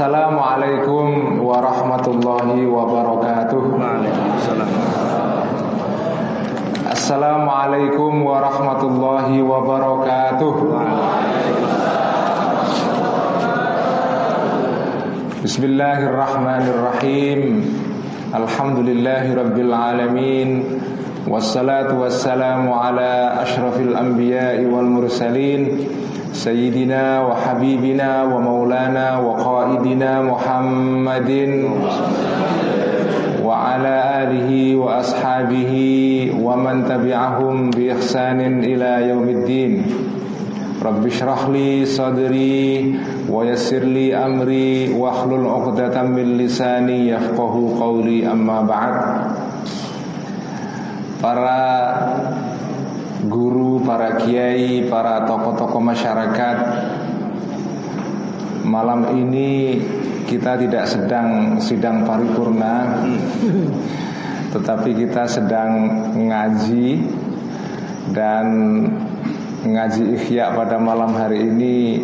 Assalamualaikum warahmatullahi wabarakatuh. Assalamualaikum warahmatullahi wabarakatuh. Bismillahirrahmanirrahim. Alhamdulillahi rabbil alamin. Wassalamu ala ashrafil anbiya'i wal mursalin سيدنا وحبيبنا ومولانا وقائدنا محمد وعلى آله وأصحابه ومن تبعهم بإحسان إلى يوم الدين. رب اشرح لي صدري ويسر لي أمري واحلل عقدة من لساني يفقه قولي أما بعد. Para guru, para kiai, para tokoh-tokoh masyarakat Malam ini kita tidak sedang sidang paripurna Tetapi kita sedang ngaji Dan ngaji ikhya pada malam hari ini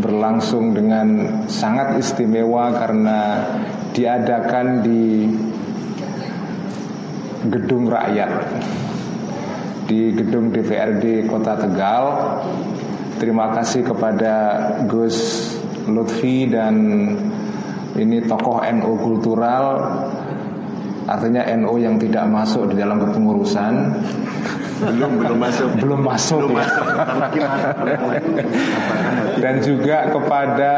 berlangsung dengan sangat istimewa karena diadakan di gedung rakyat di gedung DPRD Kota Tegal. Terima kasih kepada Gus Lutfi dan ini tokoh NU kultural artinya NU yang tidak masuk di dalam kepengurusan belum belum masuk belum masuk, belum ya. masuk. dan juga kepada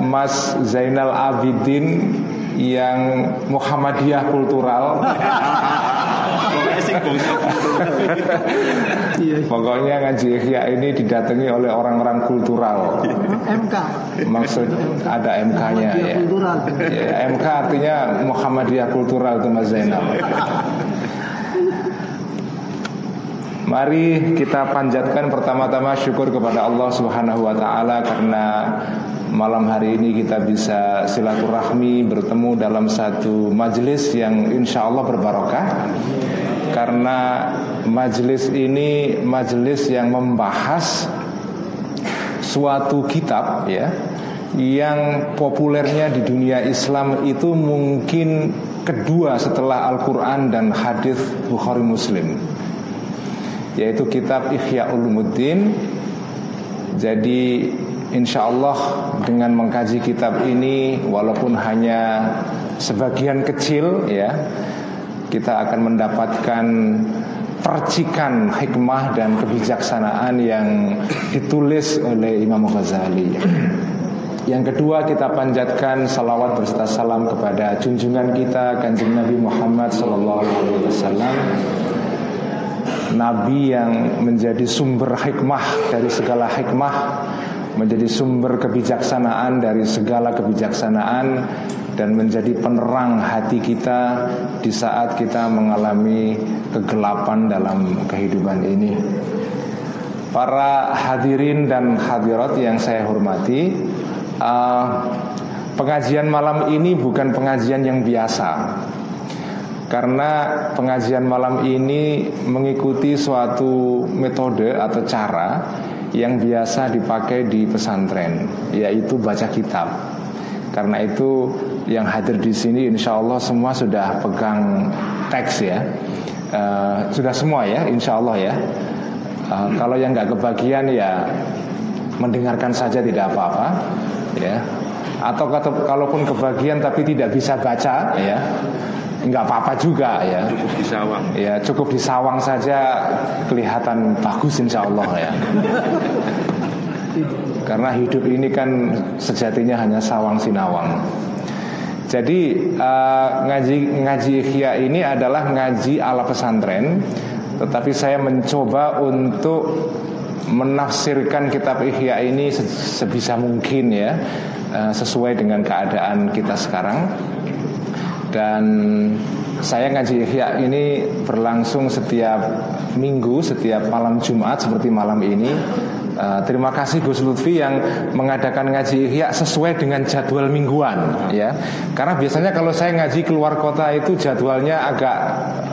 Mas Zainal Abidin yang Muhammadiyah kultural Pokoknya ngaji Ihya ini didatangi oleh orang-orang kultural. MK Maksud ada MK-nya ya. Ya, MK artinya Muhammadiyah kultural itu Mas Zainal. Mari kita panjatkan pertama-tama syukur kepada Allah Subhanahu wa taala karena malam hari ini kita bisa silaturahmi bertemu dalam satu majelis yang insya Allah berbarokah. Karena majelis ini majelis yang membahas suatu kitab ya yang populernya di dunia Islam itu mungkin kedua setelah Al-Quran dan hadis Bukhari Muslim yaitu kitab Ihya Ulumuddin jadi insya Allah dengan mengkaji kitab ini walaupun hanya sebagian kecil ya kita akan mendapatkan percikan hikmah dan kebijaksanaan yang ditulis oleh Imam Ghazali. Yang kedua kita panjatkan salawat berserta salam kepada junjungan kita kanjeng Nabi Muhammad Sallallahu Alaihi Wasallam Nabi yang menjadi sumber hikmah dari segala hikmah Menjadi sumber kebijaksanaan dari segala kebijaksanaan Dan menjadi penerang hati kita Di saat kita mengalami kegelapan dalam kehidupan ini. Para hadirin dan hadirat yang saya hormati uh, Pengajian malam ini bukan pengajian yang biasa karena pengajian malam ini mengikuti suatu metode atau cara yang biasa dipakai di pesantren, yaitu baca kitab. Karena itu yang hadir di sini insya Allah semua sudah pegang teks ya, uh, sudah semua ya, insya Allah ya. Uh, kalau yang nggak kebagian ya mendengarkan saja tidak apa-apa, ya. Atau kalaupun kebagian tapi tidak bisa baca, ya nggak apa-apa juga ya. Cukup di sawang. Ya cukup di sawang saja kelihatan bagus insya Allah ya. Karena hidup ini kan sejatinya hanya sawang sinawang. Jadi uh, ngaji ngaji ikhya ini adalah ngaji ala pesantren, tetapi saya mencoba untuk menafsirkan kitab Ihya ini sebisa mungkin ya uh, sesuai dengan keadaan kita sekarang dan saya ngaji Ihya ini berlangsung setiap minggu, setiap malam Jumat seperti malam ini. Uh, terima kasih Gus Lutfi yang mengadakan ngaji Ihya sesuai dengan jadwal mingguan, ya. Karena biasanya kalau saya ngaji keluar kota itu jadwalnya agak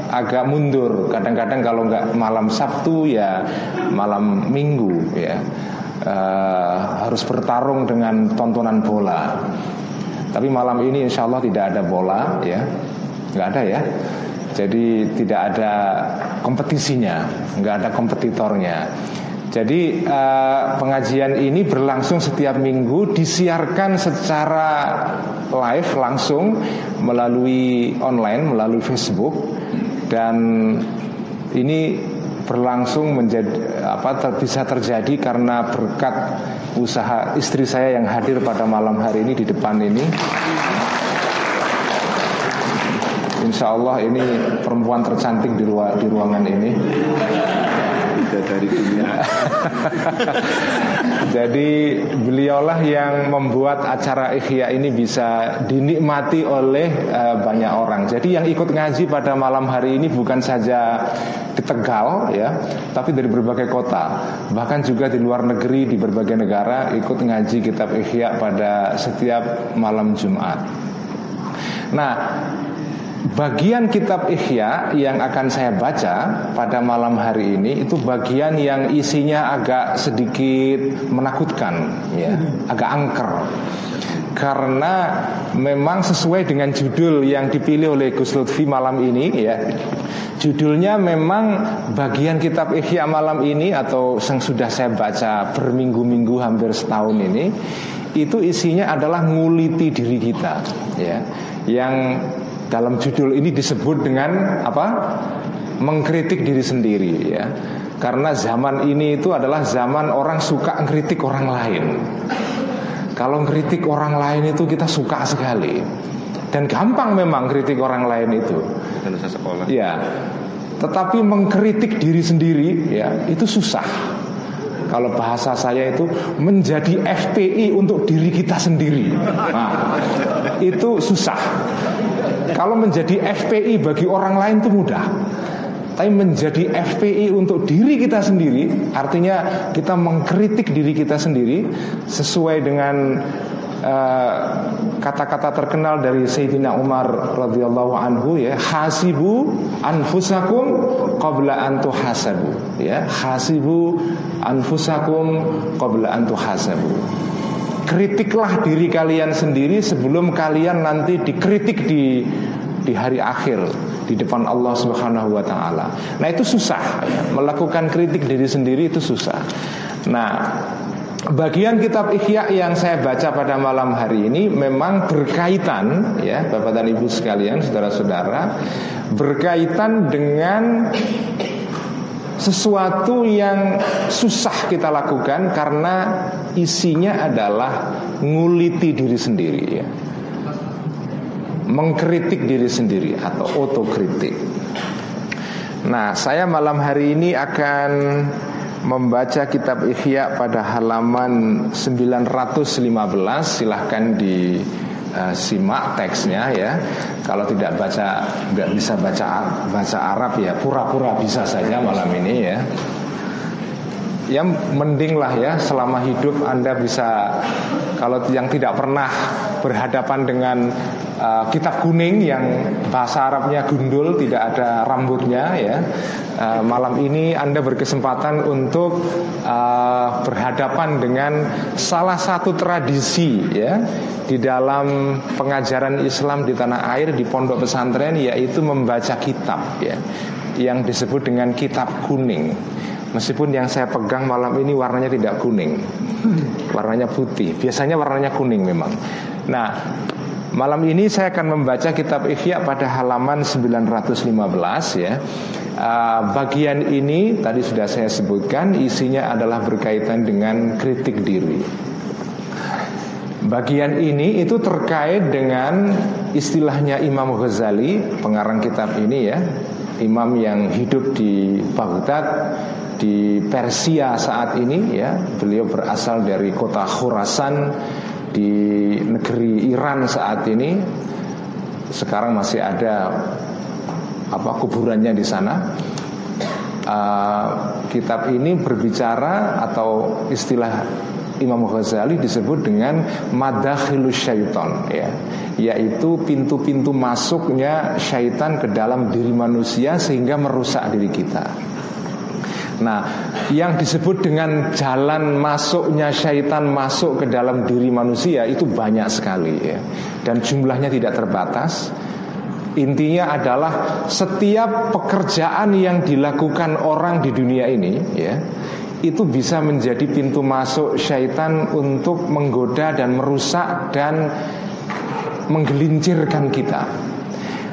agak mundur. Kadang-kadang kalau nggak malam Sabtu ya malam Minggu, ya. Uh, harus bertarung dengan tontonan bola. Tapi malam ini insya Allah tidak ada bola ya, nggak ada ya. Jadi tidak ada kompetisinya, nggak ada kompetitornya. Jadi uh, pengajian ini berlangsung setiap minggu disiarkan secara live langsung melalui online melalui Facebook dan ini berlangsung menjadi apa ter, bisa terjadi karena berkat usaha istri saya yang hadir pada malam hari ini di depan ini. Insya Allah ini perempuan tercantik di, ruang, di ruangan ini dari dunia. Jadi beliaulah yang membuat acara Ikhya ini bisa dinikmati oleh uh, banyak orang. Jadi yang ikut ngaji pada malam hari ini bukan saja di Tegal ya, tapi dari berbagai kota, bahkan juga di luar negeri di berbagai negara ikut ngaji kitab Ikhya pada setiap malam Jumat. Nah, Bagian kitab Ihya yang akan saya baca pada malam hari ini itu bagian yang isinya agak sedikit menakutkan, ya, agak angker. Karena memang sesuai dengan judul yang dipilih oleh Gus Lutfi malam ini, ya. Judulnya memang bagian kitab Ihya malam ini atau yang sudah saya baca berminggu-minggu hampir setahun ini, itu isinya adalah nguliti diri kita, ya. Yang dalam judul ini disebut dengan apa? Mengkritik diri sendiri ya. Karena zaman ini itu adalah zaman orang suka ngkritik orang lain. Kalau ngkritik orang lain itu kita suka sekali. Dan gampang memang kritik orang lain itu. Dan sekolah. Ya. Tetapi mengkritik diri sendiri ya itu susah. Kalau bahasa saya itu menjadi FPI untuk diri kita sendiri. Nah, itu susah. Kalau menjadi FPI bagi orang lain itu mudah. Tapi menjadi FPI untuk diri kita sendiri Artinya kita mengkritik diri kita sendiri Sesuai dengan eh, kata-kata uh, terkenal dari Sayyidina Umar radhiyallahu anhu ya hasibu anfusakum qabla an tuhasabu ya hasibu anfusakum qabla an tuhasabu kritiklah diri kalian sendiri sebelum kalian nanti dikritik di di hari akhir di depan Allah Subhanahu wa taala. Nah, itu susah ya. Melakukan kritik diri sendiri itu susah. Nah, Bagian kitab Ihya yang saya baca pada malam hari ini memang berkaitan ya Bapak dan Ibu sekalian, saudara-saudara, berkaitan dengan sesuatu yang susah kita lakukan karena isinya adalah nguliti diri sendiri ya. Mengkritik diri sendiri atau otokritik. Nah, saya malam hari ini akan membaca kitab Ihya pada halaman 915 silahkan di uh, simak teksnya ya. Kalau tidak baca nggak bisa baca bahasa Arab ya pura-pura bisa saja malam ini ya. Yang mending lah ya selama hidup Anda bisa kalau yang tidak pernah berhadapan dengan uh, kitab kuning yang bahasa Arabnya gundul tidak ada rambutnya ya uh, malam ini anda berkesempatan untuk uh, berhadapan dengan salah satu tradisi ya di dalam pengajaran Islam di tanah air di pondok pesantren yaitu membaca kitab ya yang disebut dengan kitab kuning Meskipun yang saya pegang malam ini warnanya tidak kuning Warnanya putih Biasanya warnanya kuning memang Nah Malam ini saya akan membaca kitab Ihya pada halaman 915 ya. Uh, bagian ini tadi sudah saya sebutkan isinya adalah berkaitan dengan kritik diri. Bagian ini itu terkait dengan istilahnya Imam Ghazali, pengarang kitab ini ya. Imam yang hidup di Baghdad di Persia saat ini ya. Beliau berasal dari kota Khurasan di negeri Iran saat ini sekarang masih ada apa kuburannya di sana. Uh, kitab ini berbicara atau istilah Imam Ghazali disebut dengan madakhilus syaiton ya yaitu pintu-pintu masuknya syaitan ke dalam diri manusia sehingga merusak diri kita. Nah, yang disebut dengan jalan masuknya syaitan masuk ke dalam diri manusia itu banyak sekali ya. Dan jumlahnya tidak terbatas. Intinya adalah setiap pekerjaan yang dilakukan orang di dunia ini ya itu bisa menjadi pintu masuk syaitan untuk menggoda dan merusak dan menggelincirkan kita.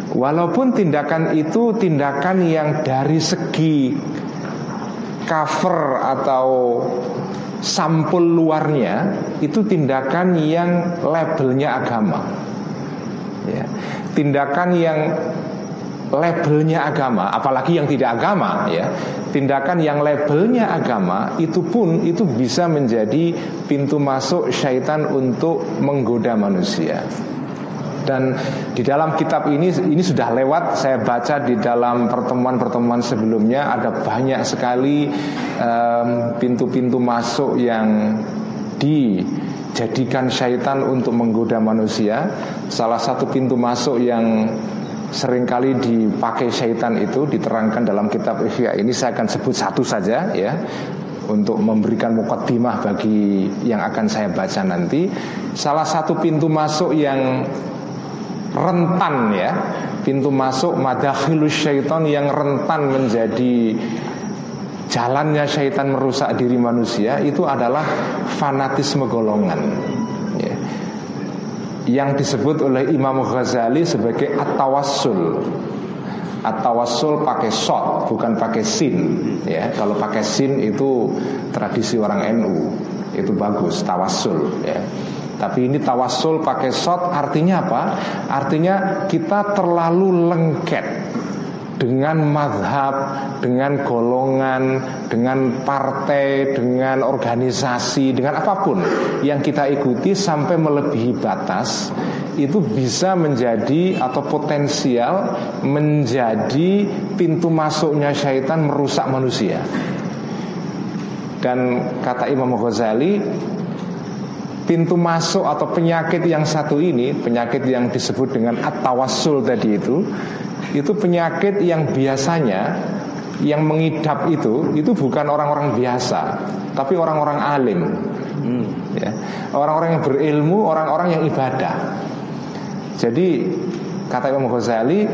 Walaupun tindakan itu tindakan yang dari segi cover atau sampul luarnya itu tindakan yang labelnya agama. Ya. Tindakan yang labelnya agama, apalagi yang tidak agama ya. Tindakan yang labelnya agama itu pun itu bisa menjadi pintu masuk syaitan untuk menggoda manusia. Dan di dalam kitab ini ini sudah lewat saya baca di dalam pertemuan-pertemuan sebelumnya ada banyak sekali pintu-pintu um, masuk yang dijadikan syaitan untuk menggoda manusia. Salah satu pintu masuk yang sering kali dipakai syaitan itu diterangkan dalam kitab Ihya ini saya akan sebut satu saja ya untuk memberikan mukaddimah bagi yang akan saya baca nanti. Salah satu pintu masuk yang rentan ya. Pintu masuk madakhilus syaitan yang rentan menjadi jalannya syaitan merusak diri manusia itu adalah fanatisme golongan. Ya. yang disebut oleh Imam Ghazali sebagai at-tawassul. At-tawassul pakai shot bukan pakai sin ya. Kalau pakai sin itu tradisi orang NU itu bagus tawassul ya tapi ini tawasul pakai shot artinya apa? Artinya kita terlalu lengket dengan madhab, dengan golongan, dengan partai, dengan organisasi, dengan apa pun yang kita ikuti sampai melebihi batas itu bisa menjadi atau potensial menjadi pintu masuknya syaitan merusak manusia. Dan kata Imam Ghazali pintu masuk atau penyakit yang satu ini, penyakit yang disebut dengan at-tawassul tadi itu, itu penyakit yang biasanya yang mengidap itu itu bukan orang-orang biasa, tapi orang-orang alim. Hmm. Ya. Orang-orang yang berilmu, orang-orang yang ibadah. Jadi kata Imam Ghazali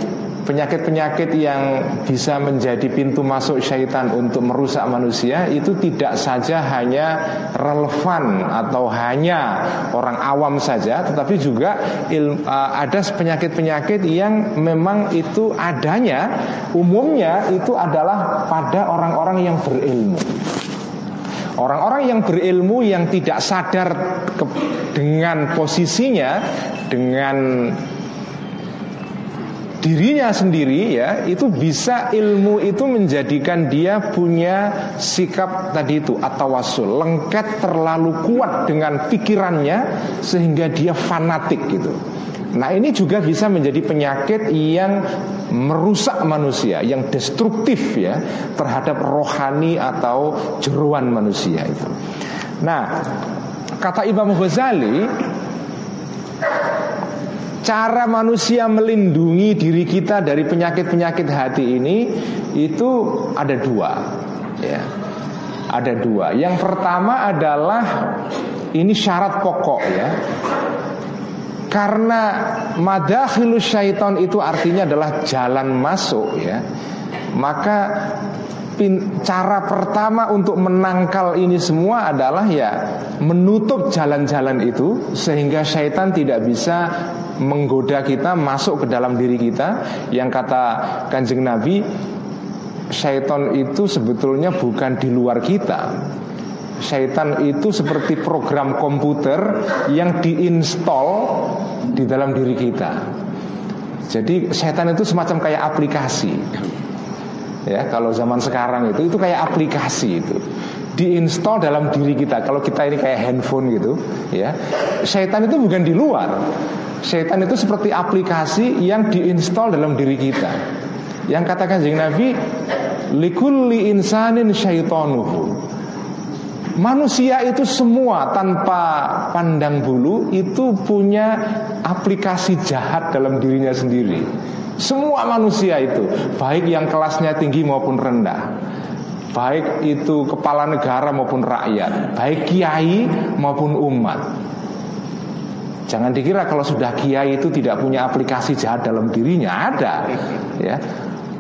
penyakit-penyakit yang bisa menjadi pintu masuk syaitan untuk merusak manusia itu tidak saja hanya relevan atau hanya orang awam saja, tetapi juga il, uh, ada penyakit-penyakit yang memang itu adanya umumnya itu adalah pada orang-orang yang berilmu. Orang-orang yang berilmu yang tidak sadar ke, dengan posisinya, dengan dirinya sendiri ya itu bisa ilmu itu menjadikan dia punya sikap tadi itu atau wasul lengket terlalu kuat dengan pikirannya sehingga dia fanatik gitu. Nah ini juga bisa menjadi penyakit yang merusak manusia, yang destruktif ya terhadap rohani atau jeruan manusia itu. Nah kata Imam Ghazali cara manusia melindungi diri kita dari penyakit-penyakit hati ini itu ada dua ya. Ada dua. Yang pertama adalah ini syarat pokok ya. Karena madakhilus syaiton itu artinya adalah jalan masuk ya. Maka cara pertama untuk menangkal ini semua adalah ya menutup jalan-jalan itu sehingga syaitan tidak bisa menggoda kita masuk ke dalam diri kita. Yang kata kanjeng Nabi syaitan itu sebetulnya bukan di luar kita. Syaitan itu seperti program komputer yang diinstal di dalam diri kita. Jadi syaitan itu semacam kayak aplikasi. Ya kalau zaman sekarang itu itu kayak aplikasi itu diinstal dalam diri kita. Kalau kita ini kayak handphone gitu ya. Setan itu bukan di luar. Setan itu seperti aplikasi yang diinstal dalam diri kita. Yang katakan jeng Nabi likulli insanin syaitanuhu. Manusia itu semua tanpa pandang bulu itu punya aplikasi jahat dalam dirinya sendiri. Semua manusia itu, baik yang kelasnya tinggi maupun rendah. Baik itu kepala negara maupun rakyat, baik kiai maupun umat. Jangan dikira kalau sudah kiai itu tidak punya aplikasi jahat dalam dirinya, ada. Ya.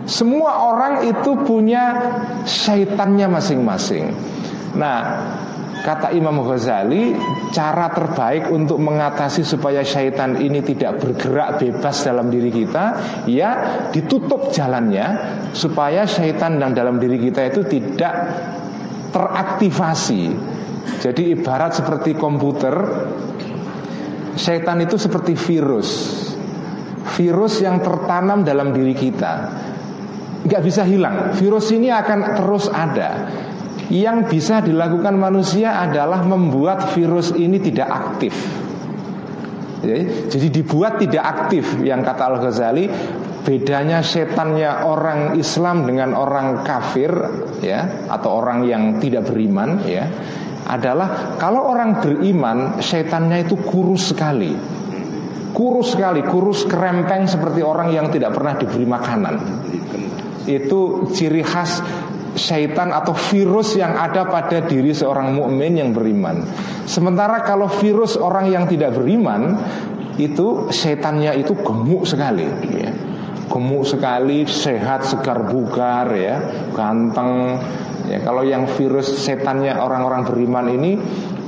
Semua orang itu punya syaitannya masing-masing. Nah, kata Imam Ghazali, cara terbaik untuk mengatasi supaya syaitan ini tidak bergerak bebas dalam diri kita, ya ditutup jalannya supaya syaitan yang dalam diri kita itu tidak teraktivasi. Jadi ibarat seperti komputer, syaitan itu seperti virus. Virus yang tertanam dalam diri kita nggak bisa hilang. Virus ini akan terus ada. Yang bisa dilakukan manusia adalah membuat virus ini tidak aktif. Jadi dibuat tidak aktif yang kata Al Ghazali bedanya setannya orang Islam dengan orang kafir ya atau orang yang tidak beriman ya adalah kalau orang beriman setannya itu kurus sekali kurus sekali kurus kerempeng seperti orang yang tidak pernah diberi makanan itu ciri khas syaitan atau virus yang ada pada diri seorang mukmin yang beriman. Sementara kalau virus orang yang tidak beriman itu setannya itu gemuk sekali ya. Gemuk sekali, sehat, segar bugar ya, ganteng. Ya, kalau yang virus setannya orang-orang beriman ini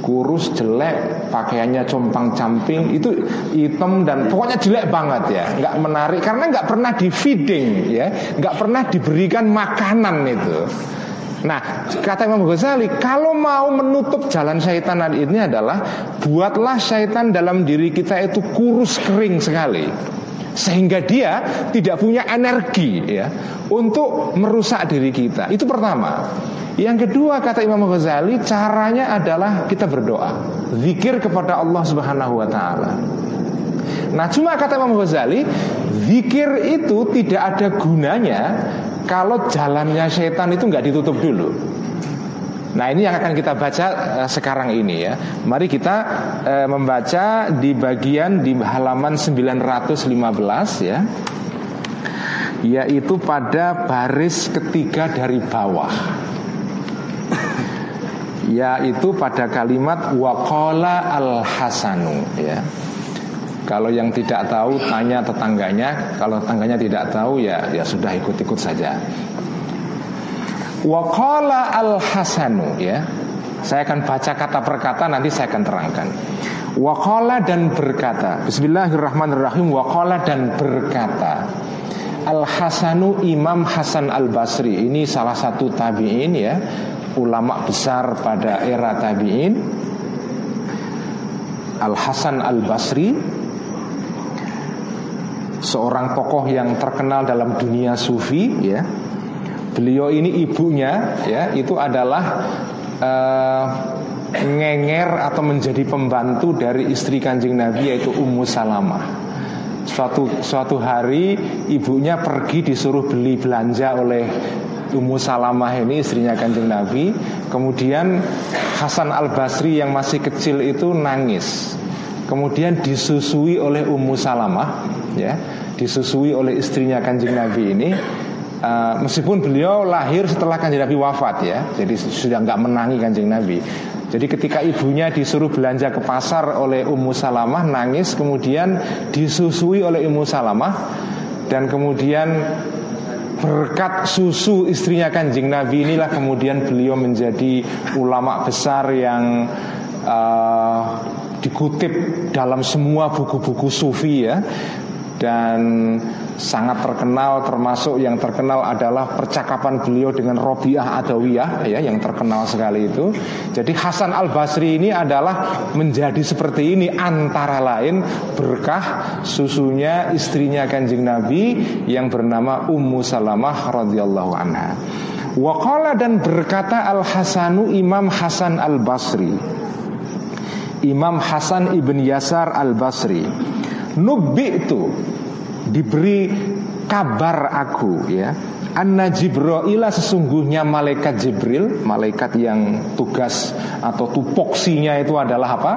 kurus jelek pakaiannya compang camping itu hitam dan pokoknya jelek banget ya. Nggak menarik karena nggak pernah di feeding ya. Nggak pernah diberikan makanan itu. Nah, kata Imam Ghazali, kalau mau menutup jalan syaitan ini adalah buatlah syaitan dalam diri kita itu kurus kering sekali sehingga dia tidak punya energi ya untuk merusak diri kita. Itu pertama. Yang kedua kata Imam Ghazali caranya adalah kita berdoa, zikir kepada Allah Subhanahu wa taala. Nah, cuma kata Imam Ghazali, zikir itu tidak ada gunanya kalau jalannya setan itu nggak ditutup dulu. Nah ini yang akan kita baca uh, sekarang ini ya. Mari kita uh, membaca di bagian di halaman 915 ya Yaitu pada baris ketiga dari bawah. Yaitu pada kalimat Waqala al-hasanu ya. Kalau yang tidak tahu tanya tetangganya, kalau tetangganya tidak tahu ya ya sudah ikut-ikut saja. Waqala al-hasanu ya. Saya akan baca kata per kata nanti saya akan terangkan. Waqala dan berkata. Bismillahirrahmanirrahim. Waqala dan berkata. Al-Hasanu Imam Hasan Al-Basri Ini salah satu tabi'in ya Ulama besar pada era tabi'in Al-Hasan Al-Basri Seorang tokoh yang terkenal dalam dunia sufi ya Beliau ini ibunya ya itu adalah uh, ngenger atau menjadi pembantu dari istri kanjeng Nabi yaitu Ummu Salamah. Suatu suatu hari ibunya pergi disuruh beli belanja oleh Ummu Salamah ini istrinya kanjeng Nabi. Kemudian Hasan Al Basri yang masih kecil itu nangis. Kemudian disusui oleh Ummu Salamah, ya, disusui oleh istrinya kanjeng Nabi ini uh, meskipun beliau lahir setelah kanjeng Nabi wafat ya, jadi sudah nggak menangi kanjeng Nabi. Jadi ketika ibunya disuruh belanja ke pasar oleh Ummu Salamah nangis, kemudian disusui oleh Ummu Salamah dan kemudian berkat susu istrinya kanjeng Nabi inilah kemudian beliau menjadi ulama besar yang uh, dikutip dalam semua buku-buku sufi ya dan sangat terkenal termasuk yang terkenal adalah percakapan beliau dengan Robiah Adawiyah ya yang terkenal sekali itu. Jadi Hasan Al Basri ini adalah menjadi seperti ini antara lain berkah susunya istrinya Kanjeng Nabi yang bernama Ummu Salamah radhiyallahu anha. Waqala dan berkata Al Hasanu Imam Hasan Al Basri. Imam Hasan ibn Yasar Al Basri Nubi itu diberi kabar aku ya Anna Jibrila sesungguhnya malaikat Jibril Malaikat yang tugas atau tupoksinya itu adalah apa?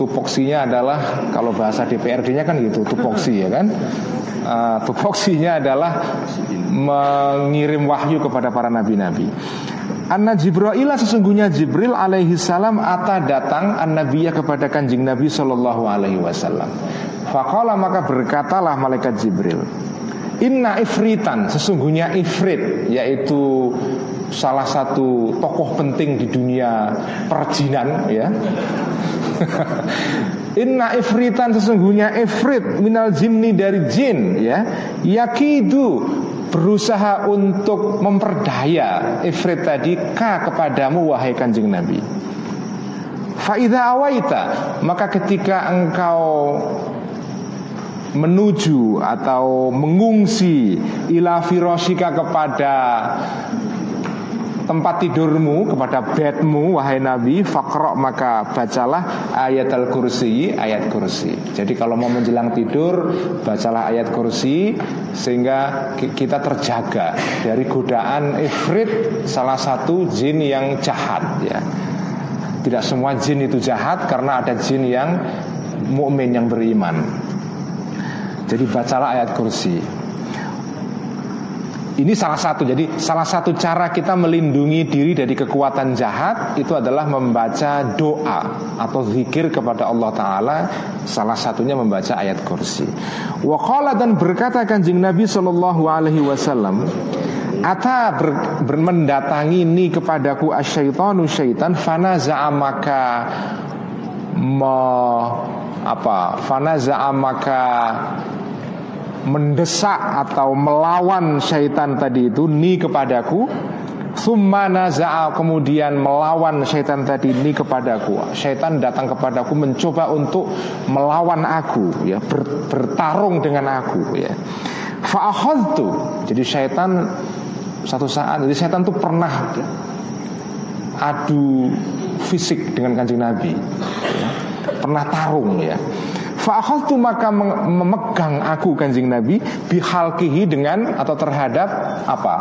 tupoksinya adalah kalau bahasa DPRD-nya kan gitu, tupoksi ya kan. Uh, tupoksinya adalah mengirim wahyu kepada para nabi-nabi. Anna Jibril sesungguhnya Jibril alaihi salam ata datang an kepada kanjeng Nabi sallallahu alaihi wasallam. Faqala maka berkatalah malaikat Jibril, Inna ifritan sesungguhnya ifrit yaitu salah satu tokoh penting di dunia perjinan ya. Inna ifritan sesungguhnya ifrit minal jinni dari jin ya. Yakidu berusaha untuk memperdaya Ifrit tadi ka kepadamu wahai kanjeng Nabi. Faida awaita maka ketika engkau menuju atau mengungsi ila firosika kepada tempat tidurmu kepada bedmu wahai Nabi fakro maka bacalah ayat al kursi ayat kursi. Jadi kalau mau menjelang tidur bacalah ayat kursi sehingga kita terjaga dari godaan ifrit salah satu jin yang jahat ya. Tidak semua jin itu jahat karena ada jin yang mukmin yang beriman jadi bacalah ayat kursi ini salah satu. Jadi salah satu cara kita melindungi diri dari kekuatan jahat itu adalah membaca doa atau zikir kepada Allah Taala. Salah satunya membaca ayat kursi. Wakala dan berkata kanjeng Nabi Shallallahu Alaihi Wasallam. Ata ber, ber, mendatangi ini kepadaku asyaitanu syaitan fanaza maka me, apa fanaza maka mendesak atau melawan syaitan tadi itu ni kepadaku. Summa naza'a kemudian melawan syaitan tadi ini kepadaku. Syaitan datang kepadaku mencoba untuk melawan aku ya ber, Bertarung dengan aku ya. Fa'akhadtu Jadi syaitan satu saat Jadi syaitan itu pernah adu fisik dengan kanjeng Nabi ya. Pernah tarung ya Fa'akhadtu maka memegang aku kanjeng Nabi bihalkihi dengan atau terhadap apa?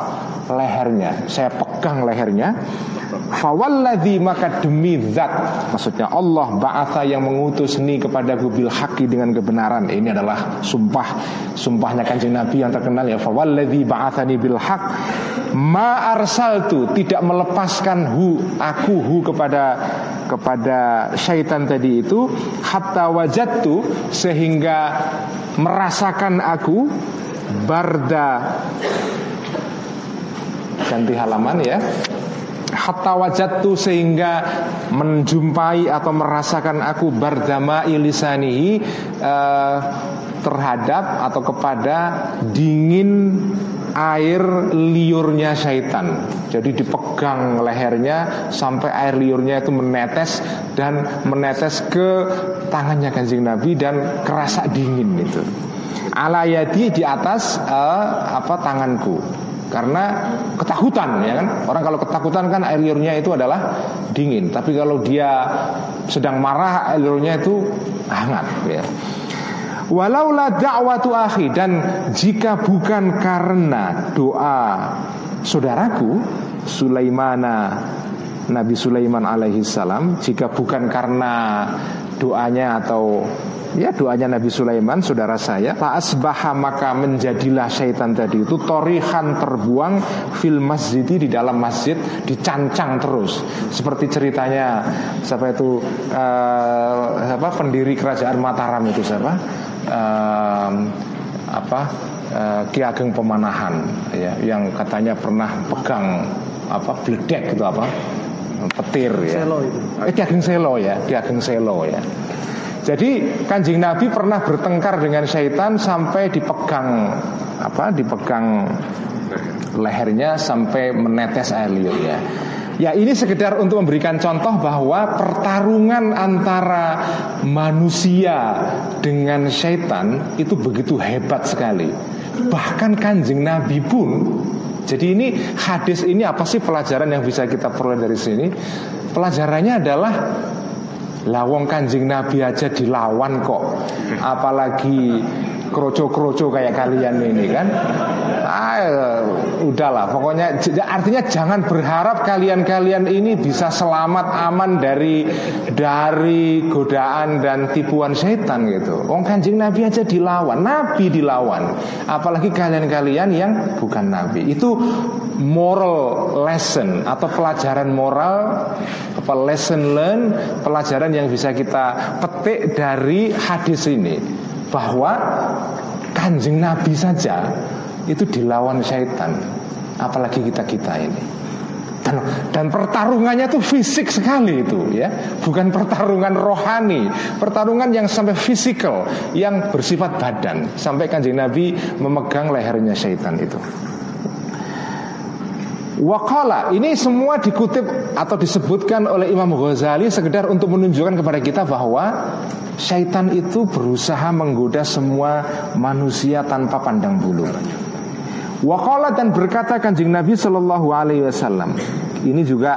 lehernya. Saya pegang lehernya. Fawalladhi maka demi zat Maksudnya Allah ba'atha yang mengutus ni kepada bil haqi dengan kebenaran Ini adalah sumpah Sumpahnya kanjeng Nabi yang terkenal ya Fawalladhi ba'athani bil haq Ma arsaltu Tidak melepaskan hu Aku hu kepada Kepada syaitan tadi itu Hatta wajattu Sehingga merasakan aku Barda. Ganti halaman ya. Hatta wajatu sehingga menjumpai atau merasakan aku bardama ilisanihi uh, terhadap atau kepada dingin air liurnya syaitan. Jadi dipegang lehernya sampai air liurnya itu menetes dan menetes ke tangannya kanjeng Nabi dan kerasa dingin itu. Alayadi di atas uh, apa tanganku karena ketakutan ya kan orang kalau ketakutan kan air liurnya itu adalah dingin tapi kalau dia sedang marah liurnya itu hangat ya Walaulah da'watu akhi dan jika bukan karena doa saudaraku Sulaimana Nabi Sulaiman alaihi salam jika bukan karena doanya atau ya doanya Nabi Sulaiman saudara saya asbaha maka menjadilah syaitan tadi itu torihan terbuang fil masjid di dalam masjid dicancang terus. Seperti ceritanya siapa itu uh, apa pendiri kerajaan Mataram itu siapa uh, apa uh, Ki Ageng Pemanahan ya yang katanya pernah pegang apa bledek gitu apa petir ya. Selo itu. Eh, Ki Ageng Selo ya, Ki Ageng Selo ya. Jadi kanjeng Nabi pernah bertengkar dengan syaitan sampai dipegang apa? Dipegang lehernya sampai menetes air liurnya. Ya ini sekedar untuk memberikan contoh bahwa pertarungan antara manusia dengan syaitan itu begitu hebat sekali. Bahkan kanjeng Nabi pun jadi ini hadis ini apa sih pelajaran yang bisa kita peroleh dari sini? Pelajarannya adalah Lawong kanjeng Nabi aja dilawan kok Apalagi kroco-kroco kayak kalian ini kan. Ah, udahlah, pokoknya artinya jangan berharap kalian-kalian ini bisa selamat aman dari dari godaan dan tipuan setan gitu. Wong Kanjeng Nabi aja dilawan, Nabi dilawan. Apalagi kalian-kalian yang bukan nabi. Itu moral lesson atau pelajaran moral apa lesson learn, pelajaran yang bisa kita petik dari hadis ini bahwa kanjeng Nabi saja itu dilawan syaitan apalagi kita kita ini. Dan, dan pertarungannya tuh fisik sekali itu ya. Bukan pertarungan rohani pertarungan yang sampai fisikal yang bersifat badan. Sampai kanjeng Nabi memegang lehernya syaitan itu Wakala ini semua dikutip atau disebutkan oleh Imam Ghazali sekedar untuk menunjukkan kepada kita bahwa syaitan itu berusaha menggoda semua manusia tanpa pandang bulu. Wakala dan berkata kanjeng Nabi Shallallahu Alaihi Wasallam. Ini juga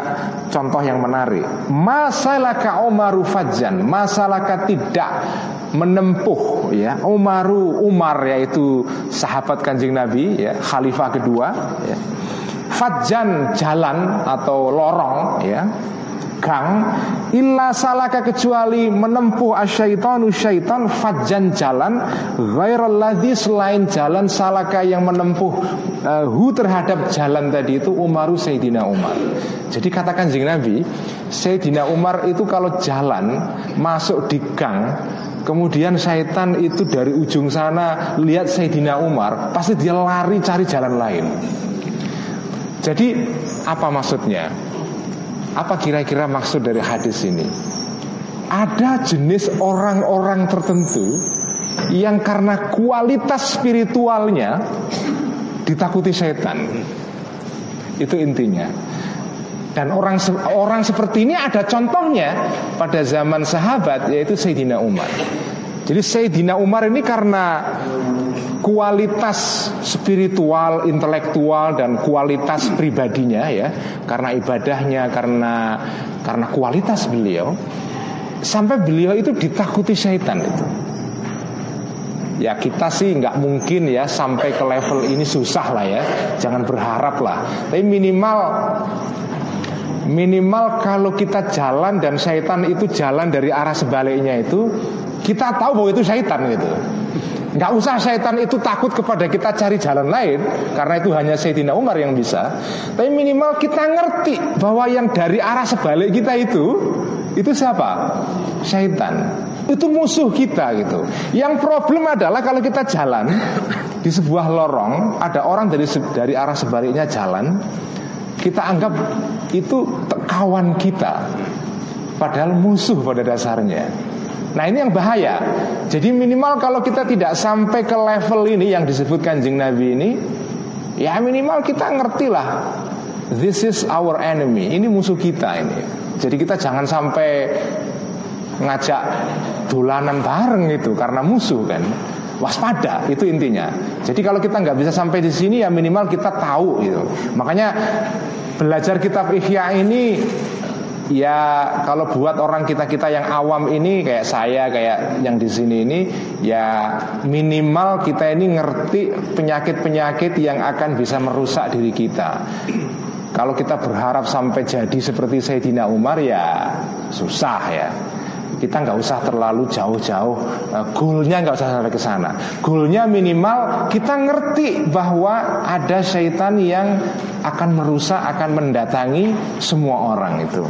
contoh yang menarik. Masalaka Umaru Fajan, masalaka tidak menempuh ya Umaru Umar yaitu sahabat kanjeng Nabi ya khalifah kedua ya Fajan jalan atau lorong ya. Gang. Illa salaka kecuali menempuh asyaitonu syaitan fajan jalan. Ghairalladzi selain jalan salaka yang menempuh uh, hu terhadap jalan tadi itu Umaru Sayyidina Umar. Jadi katakan jing Nabi Sayyidina Umar itu kalau jalan masuk di gang Kemudian syaitan itu dari ujung sana lihat Sayyidina Umar Pasti dia lari cari jalan lain jadi apa maksudnya? Apa kira-kira maksud dari hadis ini? Ada jenis orang-orang tertentu yang karena kualitas spiritualnya ditakuti setan. Itu intinya. Dan orang orang seperti ini ada contohnya pada zaman sahabat yaitu Sayyidina Umar. Jadi Sayyidina Umar ini karena kualitas spiritual, intelektual dan kualitas pribadinya ya, karena ibadahnya, karena karena kualitas beliau sampai beliau itu ditakuti syaitan itu. Ya kita sih nggak mungkin ya sampai ke level ini susah lah ya, jangan berharap lah. Tapi minimal minimal kalau kita jalan dan syaitan itu jalan dari arah sebaliknya itu kita tahu bahwa itu syaitan gitu. Nggak usah syaitan itu takut kepada kita cari jalan lain Karena itu hanya Sayyidina Umar yang bisa Tapi minimal kita ngerti bahwa yang dari arah sebalik kita itu Itu siapa? Syaitan Itu musuh kita gitu Yang problem adalah kalau kita jalan Di sebuah lorong Ada orang dari dari arah sebaliknya jalan Kita anggap itu kawan kita. Padahal musuh pada dasarnya. Nah ini yang bahaya. Jadi minimal kalau kita tidak sampai ke level ini Yang disebutkan jeng Nabi ini Ya minimal kita ngerti lah This is our enemy. Ini musuh kita ini. Jadi kita jangan sampai Ngajak dolanan bareng itu Karena musuh kan Waspada itu intinya. Jadi kalau kita nggak bisa sampai di sini ya minimal kita tahu gitu. Makanya belajar kitab Ihya ini ya kalau buat orang kita kita yang awam ini kayak saya kayak yang di sini ini ya minimal kita ini ngerti penyakit-penyakit yang akan bisa merusak diri kita. Kalau kita berharap sampai jadi seperti Sayyidina Umar ya susah ya kita nggak usah terlalu jauh-jauh uh, goalnya nggak usah sampai ke sana. Goalnya minimal kita ngerti bahwa ada syaitan yang akan merusak akan mendatangi semua orang itu.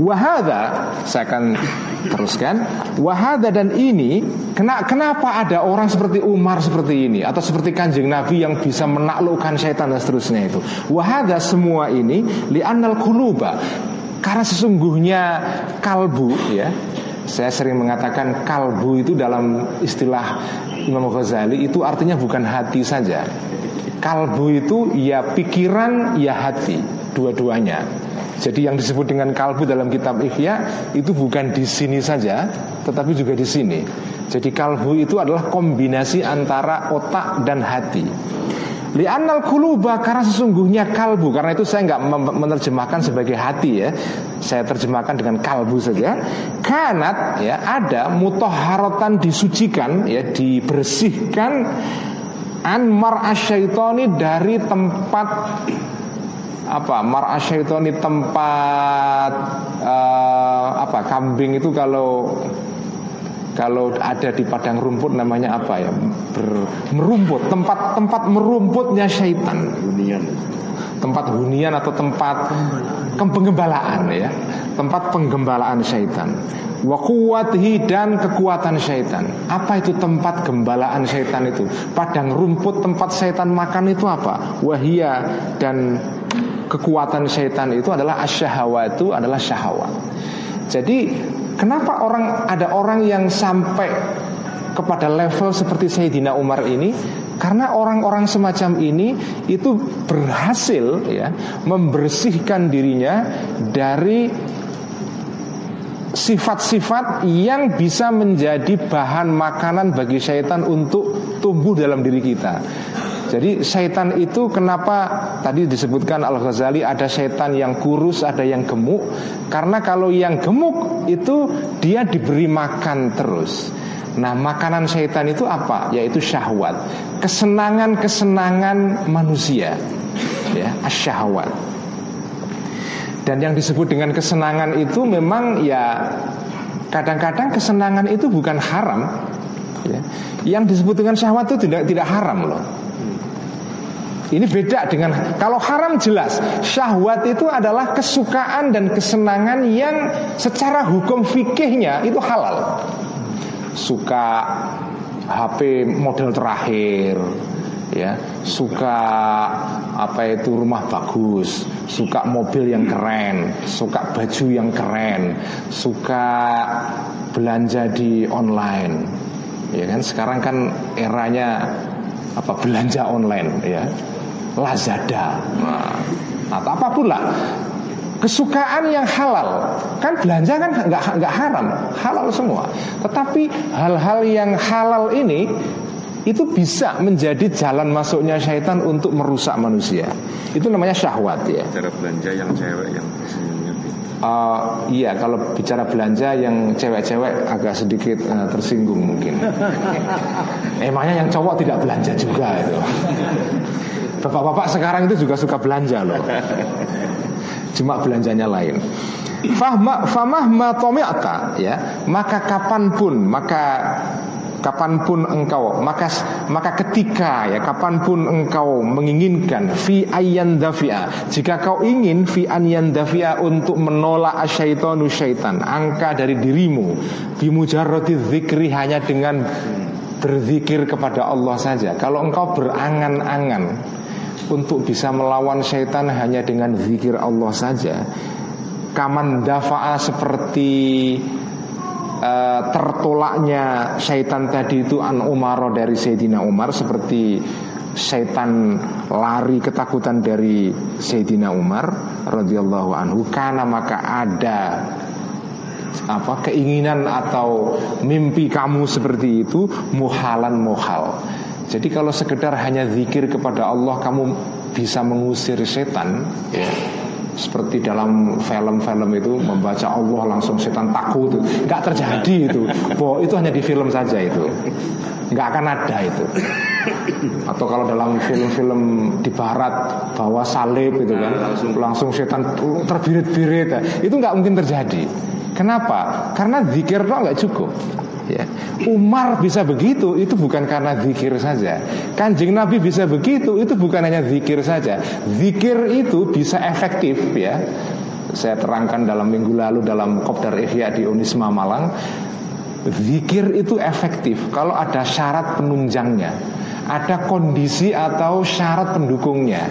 Wahada Saya akan teruskan. Wahada dan ini Kenapa ada orang seperti Umar seperti ini? Atau seperti kanjeng Nabi yang bisa menaklukkan syaitan dan seterusnya itu? Wahada semua ini Li'annal kuluba karena sesungguhnya kalbu ya saya sering mengatakan kalbu itu dalam istilah Imam Ghazali itu artinya bukan hati saja. Kalbu itu ya pikiran ya hati, dua-duanya. Jadi yang disebut dengan kalbu dalam kitab Ihya itu bukan di sini saja, tetapi juga di sini. Jadi kalbu itu adalah kombinasi antara otak dan hati. Li'annal kuluba karena sesungguhnya kalbu. Karena itu saya nggak menerjemahkan sebagai hati ya. Saya terjemahkan dengan kalbu saja. Kanat ya ada mutoharotan disucikan ya Dibersihkan Anmar asyaitoni dari tempat apa mar asyaitoni tempat uh, apa kambing itu kalau kalau ada di padang rumput namanya apa ya? Ber, merumput. Tempat tempat merumputnya syaitan. Hunian. Tempat hunian atau tempat penggembalaan ya. Tempat penggembalaan syaitan. Wakuwatihi dan kekuatan syaitan. Apa itu tempat gembalaan syaitan itu? Padang rumput tempat syaitan makan itu apa? Wahia dan kekuatan syaitan itu adalah asyahawatu adalah syahwat. Jadi Kenapa orang ada orang yang sampai kepada level seperti Sayyidina Umar ini? Karena orang-orang semacam ini itu berhasil ya membersihkan dirinya dari sifat-sifat yang bisa menjadi bahan makanan bagi syaitan untuk tumbuh dalam diri kita. Jadi syaitan itu kenapa tadi disebutkan Al Ghazali ada syaitan yang kurus, ada yang gemuk. Karena kalau yang gemuk itu dia diberi makan terus. Nah, makanan syaitan itu apa? Yaitu syahwat. Kesenangan-kesenangan manusia. Ya, asyahwat. Dan yang disebut dengan kesenangan itu memang ya kadang-kadang kesenangan itu bukan haram. Ya. Yang disebut dengan syahwat itu tidak tidak haram loh. Ini beda dengan kalau haram jelas syahwat itu adalah kesukaan dan kesenangan yang secara hukum fikihnya itu halal. Suka HP model terakhir, ya. Suka apa itu rumah bagus, suka mobil yang keren, suka baju yang keren, suka belanja di online, ya kan? Sekarang kan eranya apa belanja online ya Lazada. Nah, atau apa pun lah kesukaan yang halal. Kan belanja kan nggak nggak haram. Halal semua. Tetapi hal-hal yang halal ini itu bisa menjadi jalan masuknya syaitan untuk merusak manusia. Itu namanya syahwat ya. Cara belanja yang cewek yang Uh, iya, kalau bicara belanja yang cewek-cewek agak sedikit uh, tersinggung mungkin. Emangnya yang cowok tidak belanja juga itu. Bapak-bapak sekarang itu juga suka belanja loh. Cuma belanjanya lain. Fahma famah matomiata ya, maka kapan pun maka kapan pun engkau maka maka ketika ya kapan pun engkau menginginkan fi ayyan dafia jika kau ingin fi ayyan dafia untuk menolak asyaitonu syaitan angka dari dirimu bimujarrati zikri hanya dengan berzikir kepada Allah saja kalau engkau berangan-angan untuk bisa melawan syaitan hanya dengan zikir Allah saja. Kaman dafa'a seperti uh, tertolaknya syaitan tadi itu an Umar dari Sayyidina Umar seperti syaitan lari ketakutan dari Sayyidina Umar radhiyallahu anhu karena maka ada apa keinginan atau mimpi kamu seperti itu muhalan muhal jadi kalau sekedar hanya zikir kepada Allah kamu bisa mengusir setan ya. Seperti dalam film-film itu membaca Allah langsung setan takut Nggak terjadi itu Bahwa itu hanya di film saja itu Nggak akan ada itu Atau kalau dalam film-film di barat Bawa salib itu kan Langsung, setan terbirit-birit. Itu nggak mungkin terjadi Kenapa? Karena zikir itu nggak cukup ya. Umar bisa begitu itu bukan karena zikir saja. Kanjeng Nabi bisa begitu itu bukan hanya zikir saja. Zikir itu bisa efektif ya. Saya terangkan dalam minggu lalu dalam Kopdar Ihya di Unisma Malang. Zikir itu efektif kalau ada syarat penunjangnya Ada kondisi atau syarat pendukungnya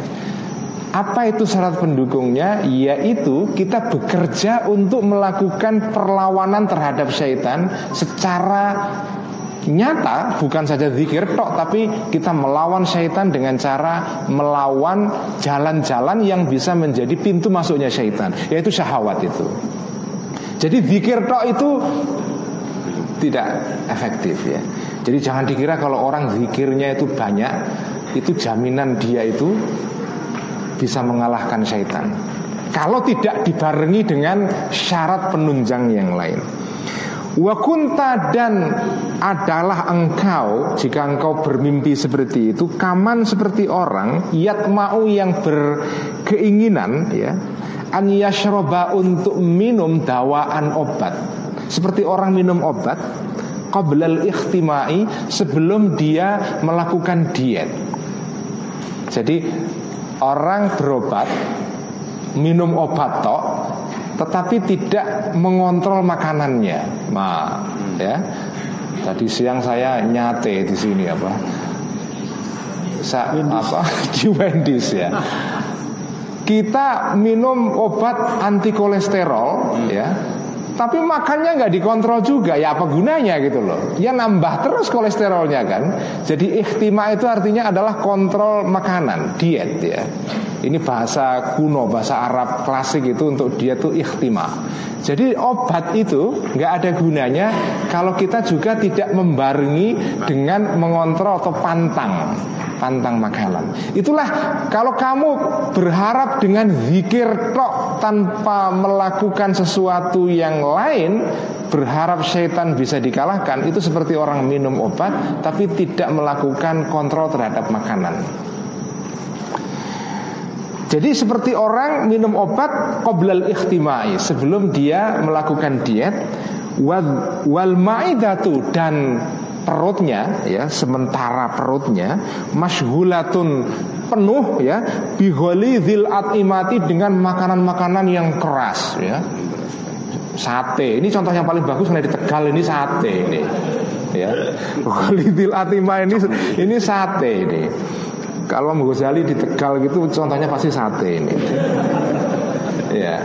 apa itu syarat pendukungnya? Yaitu kita bekerja untuk melakukan perlawanan terhadap syaitan secara nyata bukan saja zikir tok tapi kita melawan syaitan dengan cara melawan jalan-jalan yang bisa menjadi pintu masuknya syaitan yaitu syahwat itu jadi zikir tok itu tidak efektif ya jadi jangan dikira kalau orang zikirnya itu banyak itu jaminan dia itu bisa mengalahkan syaitan. Kalau tidak dibarengi dengan syarat penunjang yang lain. Wakunta dan adalah engkau jika engkau bermimpi seperti itu kaman seperti orang yat mau yang berkeinginan ya an yashroba untuk minum dawaan obat seperti orang minum obat qablal ikhtimai sebelum dia melakukan diet. Jadi orang berobat minum obat tok tetapi tidak mengontrol makanannya. Nah, ya. Tadi siang saya nyate di sini apa? Sa apa di Wendy's ya. Kita minum obat anti kolesterol ya tapi makannya nggak dikontrol juga. Ya apa gunanya gitu loh? Ya nambah terus kolesterolnya kan? Jadi ikhtima itu artinya adalah kontrol makanan diet ya. Ini bahasa kuno bahasa Arab klasik itu untuk diet itu ikhtima. Jadi obat itu nggak ada gunanya kalau kita juga tidak membarengi dengan mengontrol atau pantang pantang makanan. Itulah kalau kamu berharap dengan zikir tok tanpa melakukan sesuatu yang lain, berharap syaitan bisa dikalahkan, itu seperti orang minum obat tapi tidak melakukan kontrol terhadap makanan. Jadi seperti orang minum obat qoblal ikhtimai sebelum dia melakukan diet wal, maidatu dan perutnya ya sementara perutnya mashulatun penuh ya biholi zil atimati dengan makanan-makanan yang keras ya sate. Ini contoh yang paling bagus di Tegal ini sate ini. Ya. Zil atima ini ini sate ini. Kalau Ghazali di Tegal gitu contohnya pasti sate ini. Ya.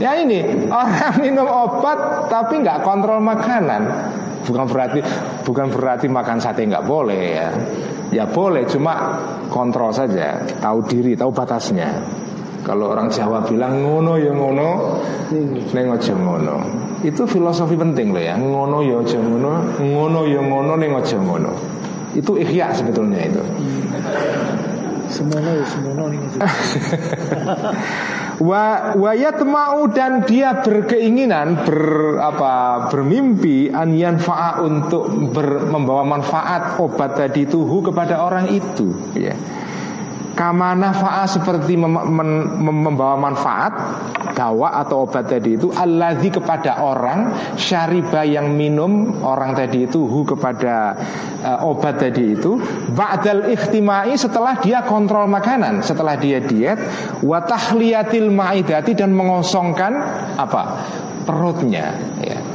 Ya ini orang minum obat tapi nggak kontrol makanan. Bukan berarti bukan berarti makan sate nggak boleh ya. Ya boleh cuma kontrol saja tahu diri tahu batasnya kalau orang Jawa bilang ngono ya ngono. Neng aja ngono. Itu filosofi penting loh ya. Ngono ya aja ngono ngono ya ngono neng aja ngono. Itu ikhya sebetulnya itu. Semono ya semono nih Wa wayatma'u dan dia berkeinginan ber apa bermimpi an yanfa'a untuk ber, membawa manfaat obat tadi tuhu kepada orang itu ya. Kama nafa'a seperti mem mem membawa manfaat dawa atau obat tadi itu alladzi kepada orang syariba yang minum orang tadi itu hu kepada uh, obat tadi itu ba'dal ikhtimai setelah dia kontrol makanan setelah dia diet wa tahliyatil maidati dan mengosongkan apa? Perutnya ya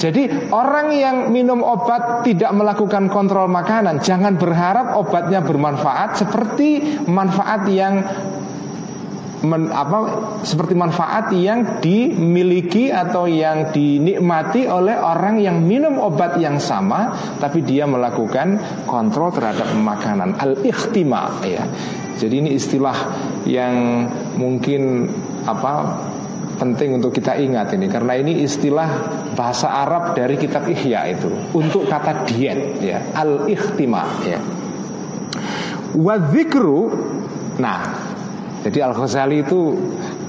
jadi orang yang minum obat tidak melakukan kontrol makanan Jangan berharap obatnya bermanfaat Seperti manfaat yang men, apa, Seperti manfaat yang dimiliki Atau yang dinikmati oleh orang yang minum obat yang sama Tapi dia melakukan kontrol terhadap makanan Al-ikhtima ya. Jadi ini istilah yang mungkin apa penting untuk kita ingat ini. Karena ini istilah bahasa Arab dari kitab Ihya itu. Untuk kata diet ya. Al ikhtima ya wadzikru nah. Jadi Al Ghazali itu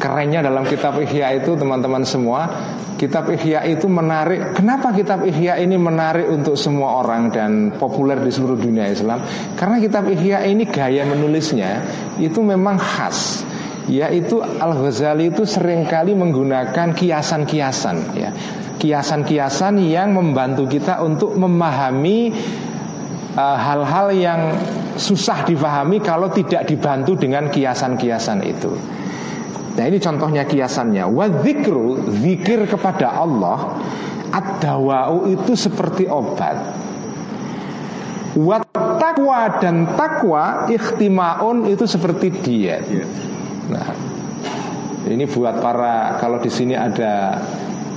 kerennya dalam kitab Ihya itu teman-teman semua Kitab Ihya itu menarik. Kenapa kitab Ihya ini menarik untuk semua orang Dan populer di seluruh dunia Islam? Karena kitab Ihya ini gaya menulisnya Itu memang khas yaitu Al Ghazali itu sering kali menggunakan kiasan-kiasan ya kiasan-kiasan yang membantu kita untuk memahami uh, hal-hal uh, yang susah dipahami kalau tidak dibantu dengan kiasan-kiasan itu. Nah ini contohnya kiasannya. Wadzikru zikir kepada Allah ad-dawa'u itu seperti obat. Wat takwa dan takwa ikhtimaun itu seperti diet. Yeah. Nah, ini buat para kalau di sini ada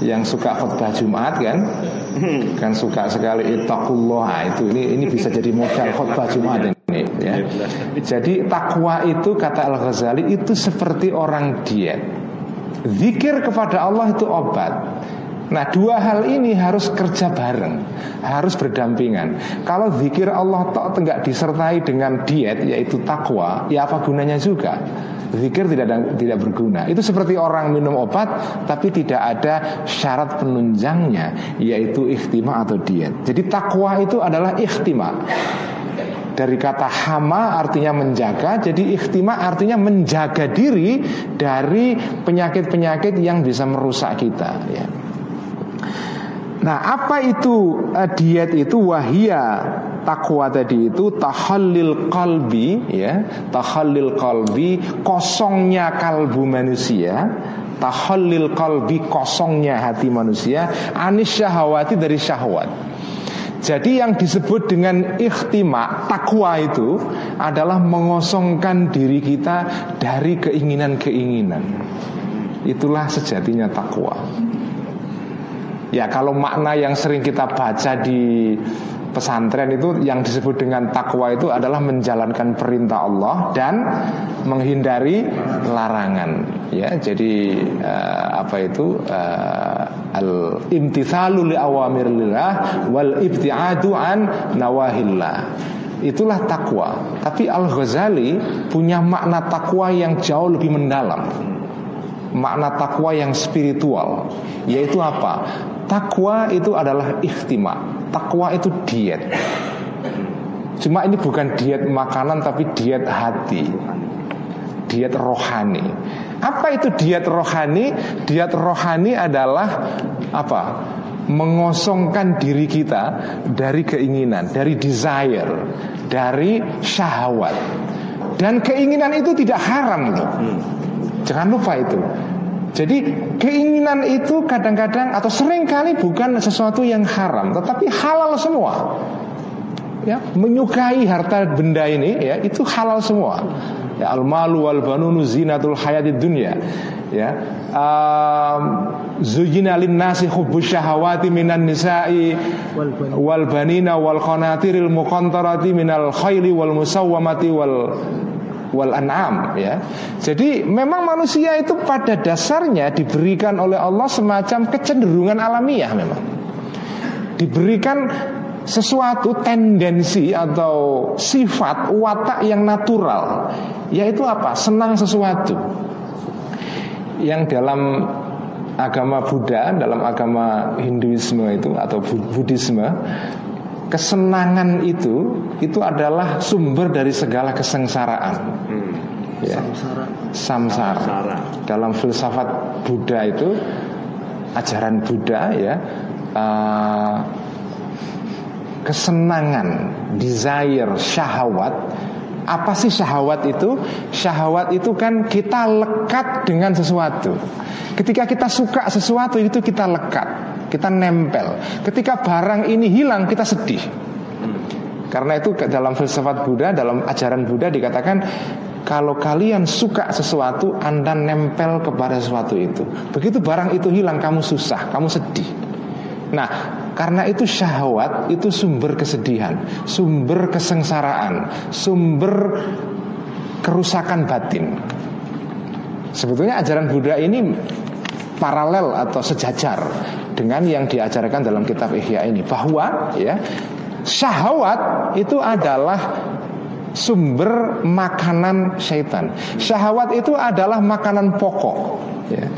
yang suka khutbah Jumat kan, kan suka sekali itakullah nah, itu ini ini bisa jadi modal khutbah Jumat ini. Ya. Jadi takwa itu kata Al Ghazali itu seperti orang diet. Zikir kepada Allah itu obat. Nah dua hal ini harus kerja bareng Harus berdampingan. Kalau zikir Allah tok tidak disertai dengan diet Yaitu takwa Ya apa gunanya juga? Zikir tidak tidak berguna. Itu seperti orang minum obat Tapi tidak ada syarat penunjangnya Yaitu ikhtima atau diet. Jadi takwa itu adalah ikhtima. Dari kata hama artinya menjaga Jadi ikhtima artinya menjaga diri Dari penyakit-penyakit yang bisa merusak kita ya. Nah, apa itu uh, diet itu wahia takwa tadi itu tahallil kalbi ya, tahallil kalbi kosongnya kalbu manusia, tahallil kalbi kosongnya hati manusia, anis syahwati dari syahwat. Jadi yang disebut dengan ikhtima takwa itu adalah mengosongkan diri kita dari keinginan-keinginan. Itulah sejatinya takwa. Ya kalau makna yang sering kita baca di pesantren itu yang disebut dengan takwa itu adalah menjalankan perintah Allah dan menghindari larangan. Ya, jadi uh, apa itu uh, al imtithalu li awamirillah wal ibtiadu an nawahillah. Itulah takwa. Tapi Al Ghazali punya makna takwa yang jauh lebih mendalam makna takwa yang spiritual yaitu apa Takwa itu adalah ikhtima. Takwa itu diet. Cuma ini bukan diet makanan Tapi diet hati. Diet rohani. Apa itu diet rohani? Diet rohani adalah Apa? Mengosongkan diri kita Dari keinginan Dari desire Dari syahwat. Dan keinginan itu tidak haram loh. Jangan lupa itu jadi keinginan itu kadang-kadang atau sering kali bukan sesuatu yang haram, tetapi halal semua. Ya, menyukai harta benda ini ya itu halal semua. Ya al malu wal banunu zinatul hayatid dunya. Ya. Um, zujina lin nasi hubbus syahawati minan nisa'i wal banina wal qanatiril muqantarati minal khayli wal musawwamati wal wal an'am ya. Jadi memang manusia itu pada dasarnya diberikan oleh Allah semacam kecenderungan alamiah memang. Diberikan sesuatu tendensi atau sifat watak yang natural yaitu apa? Senang sesuatu. Yang dalam agama Buddha, dalam agama Hinduisme itu atau Buddhisme kesenangan itu itu adalah sumber dari segala kesengsaraan. Hmm. Ya. Samsara. Samsara. Samsara. Dalam filsafat Buddha itu ajaran Buddha ya uh, kesenangan, desire, syahwat apa sih syahwat itu? Syahwat itu kan kita lekat dengan sesuatu. Ketika kita suka sesuatu itu kita lekat, kita nempel. Ketika barang ini hilang kita sedih. Karena itu dalam filsafat Buddha, dalam ajaran Buddha dikatakan kalau kalian suka sesuatu, Anda nempel kepada sesuatu itu. Begitu barang itu hilang, kamu susah, kamu sedih. Nah, karena itu syahwat itu sumber kesedihan, sumber kesengsaraan, sumber kerusakan batin. Sebetulnya ajaran Buddha ini paralel atau sejajar dengan yang diajarkan dalam kitab Ihya ini bahwa ya syahwat itu adalah sumber makanan syaitan. Syahwat itu adalah makanan pokok ya.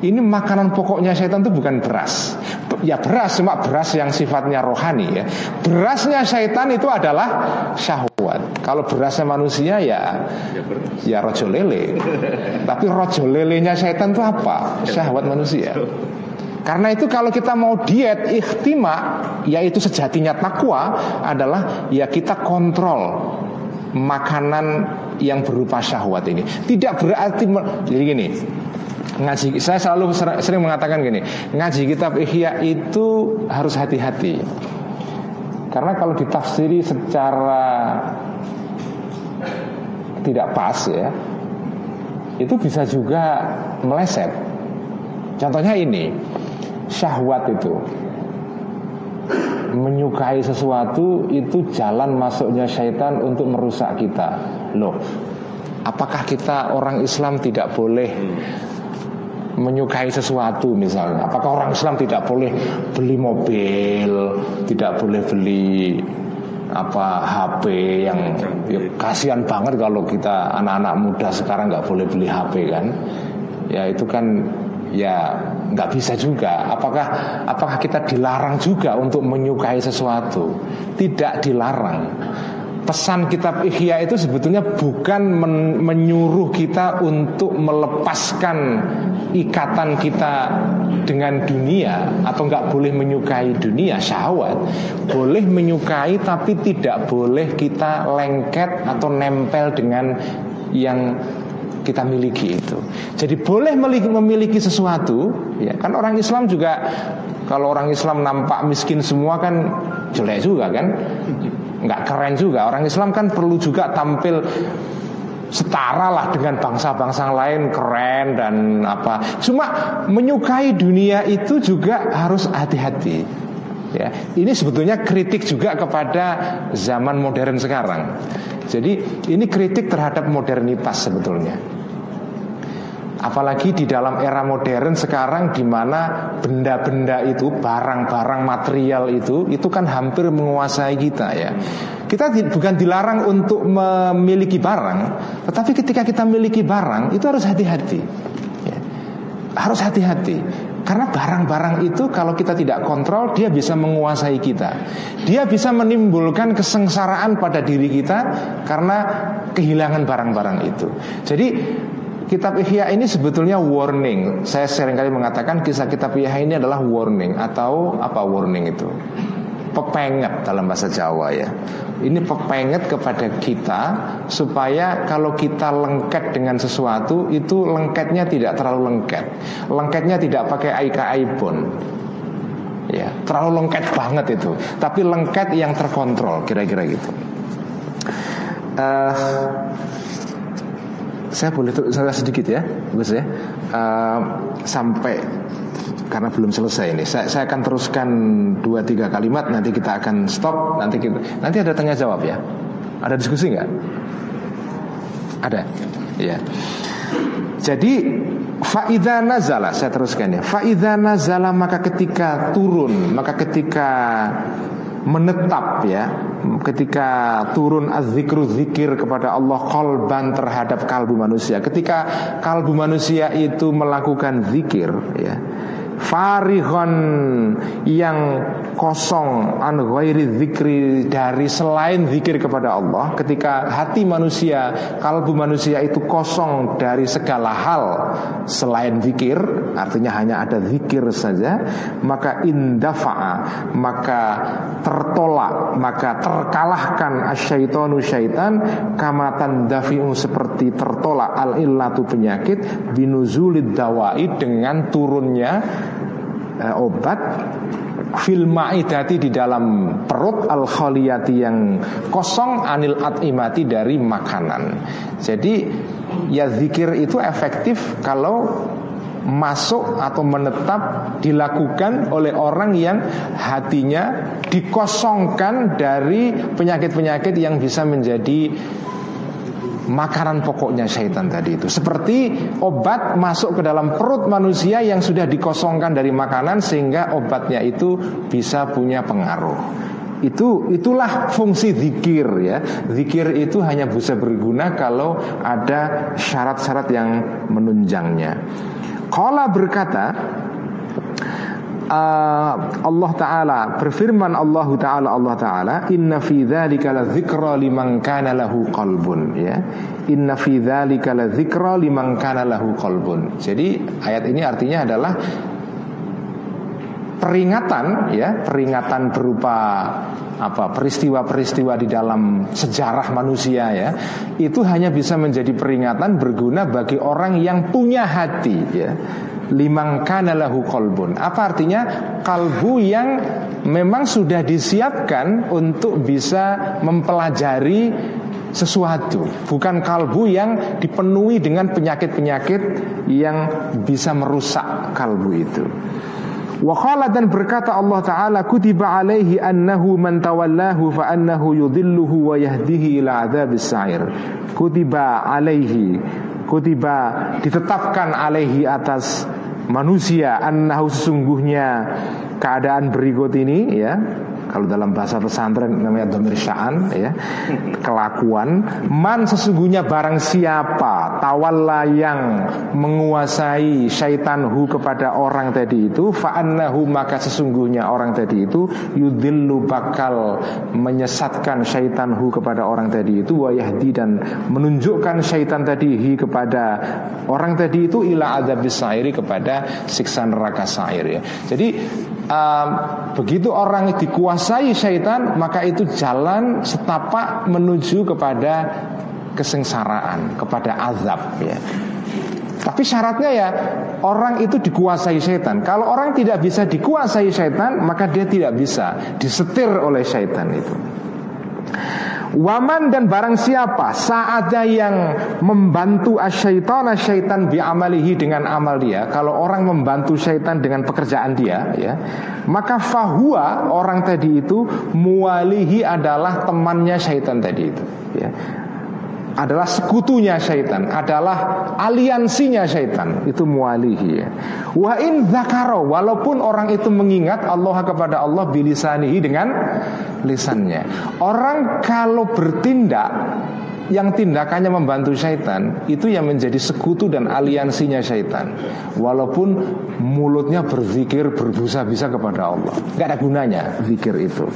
Ini makanan pokoknya syaitan itu bukan beras. Ya beras, cuma beras yang sifatnya rohani ya. Berasnya syaitan itu adalah syahwat. Kalau berasnya manusia ya Ya rojo lele. Tapi rojo lelenya syaitan itu apa? Syahwat manusia. Karena itu kalau kita mau diet ikhtima Yaitu sejatinya takwa Adalah ya kita kontrol Makanan yang berupa syahwat ini. Tidak berarti Jadi gini ngaji saya selalu sering mengatakan gini ngaji kitab Ihya itu harus hati-hati. Karena kalau ditafsiri secara tidak pas ya itu bisa juga meleset. Contohnya ini syahwat itu. Menyukai sesuatu itu jalan masuknya syaitan untuk merusak kita. Loh apakah kita orang Islam tidak boleh menyukai sesuatu misalnya. Apakah orang Islam tidak boleh beli mobil, tidak boleh beli apa HP yang ya, kasihan banget kalau kita anak-anak muda sekarang nggak boleh beli HP kan? Ya itu kan ya nggak bisa juga. Apakah apakah kita dilarang juga untuk menyukai sesuatu? Tidak dilarang pesan kitab Ihya itu sebetulnya bukan men menyuruh kita untuk melepaskan ikatan kita dengan dunia atau nggak boleh menyukai dunia syahwat boleh menyukai tapi tidak boleh kita lengket atau nempel dengan yang kita miliki itu. Jadi boleh memiliki sesuatu, ya kan orang Islam juga kalau orang Islam nampak miskin semua kan jelek juga kan nggak keren juga. Orang Islam kan perlu juga tampil setara lah dengan bangsa-bangsa lain keren dan apa. Cuma menyukai dunia itu juga harus hati-hati. Ya, ini sebetulnya kritik juga kepada zaman modern sekarang. Jadi ini kritik terhadap modernitas sebetulnya. Apalagi di dalam era modern sekarang di mana benda-benda itu, barang-barang material itu, itu kan hampir menguasai kita ya. Kita bukan dilarang untuk memiliki barang, tetapi ketika kita memiliki barang itu harus hati-hati. Ya. Harus hati-hati. Karena barang-barang itu kalau kita tidak kontrol dia bisa menguasai kita. Dia bisa menimbulkan kesengsaraan pada diri kita karena kehilangan barang-barang itu. Jadi Kitab Ihya ini sebetulnya warning. Saya sering kali mengatakan kisah kitab Ihya ini adalah warning atau apa warning itu? Pepenget dalam bahasa Jawa ya. Ini pepenget kepada kita supaya kalau kita lengket dengan sesuatu itu lengketnya tidak terlalu lengket. Lengketnya tidak pakai aika aibon. Ya, terlalu lengket banget itu. Tapi lengket yang terkontrol kira-kira gitu. Uh, saya boleh saya sedikit ya, Gus ya, uh, sampai karena belum selesai ini. Saya, saya akan teruskan dua tiga kalimat, nanti kita akan stop, nanti kita, nanti ada tanya jawab ya. Ada diskusi nggak? Ada, ya. Jadi Fa'idha nazala Saya teruskan ya Fa'idha nazala maka ketika turun Maka ketika menetap ya ketika turun az-zikru zikir kepada Allah kolban terhadap kalbu manusia. Ketika kalbu manusia itu melakukan zikir ya farihon yang kosong an ghairi zikri dari selain zikir kepada Allah ketika hati manusia kalbu manusia itu kosong dari segala hal selain zikir artinya hanya ada zikir saja maka indafa'a maka tertolak maka terkalahkan asyaitonu syaitan kamatan dafi'u seperti tertolak al illatu penyakit binuzulid dawai dengan turunnya uh, obat fil maidati di dalam perut al khaliyati yang kosong anil atimati dari makanan. Jadi ya zikir itu efektif kalau masuk atau menetap dilakukan oleh orang yang hatinya dikosongkan dari penyakit-penyakit yang bisa menjadi makanan pokoknya syaitan tadi itu. Seperti obat masuk ke dalam perut manusia yang sudah dikosongkan dari makanan sehingga obatnya itu bisa punya pengaruh. Itu itulah fungsi zikir ya. Zikir itu hanya bisa berguna kalau ada syarat-syarat yang menunjangnya. Kala berkata uh, Allah Ta'ala Berfirman Allah Ta'ala Allah Ta'ala Inna fi dhalika la zikra liman kana lahu qalbun ya. Inna fi dhalika la zikra liman kana lahu qalbun. Jadi ayat ini artinya adalah peringatan ya peringatan berupa apa peristiwa-peristiwa di dalam sejarah manusia ya. Itu hanya bisa menjadi peringatan berguna bagi orang yang punya hati ya limang kana lahu kolbun apa artinya? Kalbu yang memang sudah disiapkan untuk bisa mempelajari sesuatu. Bukan kalbu yang dipenuhi dengan penyakit-penyakit yang bisa merusak kalbu itu. Wa dan berkata Allah Ta'ala Kutiba alaihi annahu man tawallahu fa annahu yudilluhu wa yahdihi ila adzabis sa'ir. Kutiba alaihi Kutiba ditetapkan alaihi atas manusia annahu sesungguhnya keadaan berikut ini ya kalau dalam bahasa pesantren namanya sya'an ya kelakuan man sesungguhnya barang siapa tawalla yang menguasai syaitanhu kepada orang tadi itu fa'annahu maka sesungguhnya orang tadi itu yudhillu bakal menyesatkan syaitanhu kepada orang tadi itu wa yahdi dan menunjukkan syaitan tadi hi kepada orang tadi itu ila adzabis sa'iri kepada siksa neraka sa'ir ya. Jadi um, begitu orang dikuasai syaitan maka itu jalan setapak menuju kepada kesengsaraan kepada azab ya tapi syaratnya ya orang itu dikuasai syaitan. Kalau orang tidak bisa dikuasai syaitan, maka dia tidak bisa disetir oleh syaitan itu. Waman dan barang siapa saatnya yang membantu asyaitan syaitan bi'amalihi dengan amal dia. Kalau orang membantu syaitan dengan pekerjaan dia ya Maka fahuwa orang tadi itu mualihi adalah temannya syaitan tadi itu ya adalah sekutunya syaitan, adalah aliansinya syaitan. Itu mualihi ya. Wa in zakaro, walaupun orang itu mengingat Allah kepada Allah bilisanihi dengan lisannya. Orang kalau bertindak yang tindakannya membantu syaitan itu yang menjadi sekutu dan aliansinya syaitan walaupun mulutnya berzikir berbusa-bisa kepada Allah nggak ada gunanya zikir itu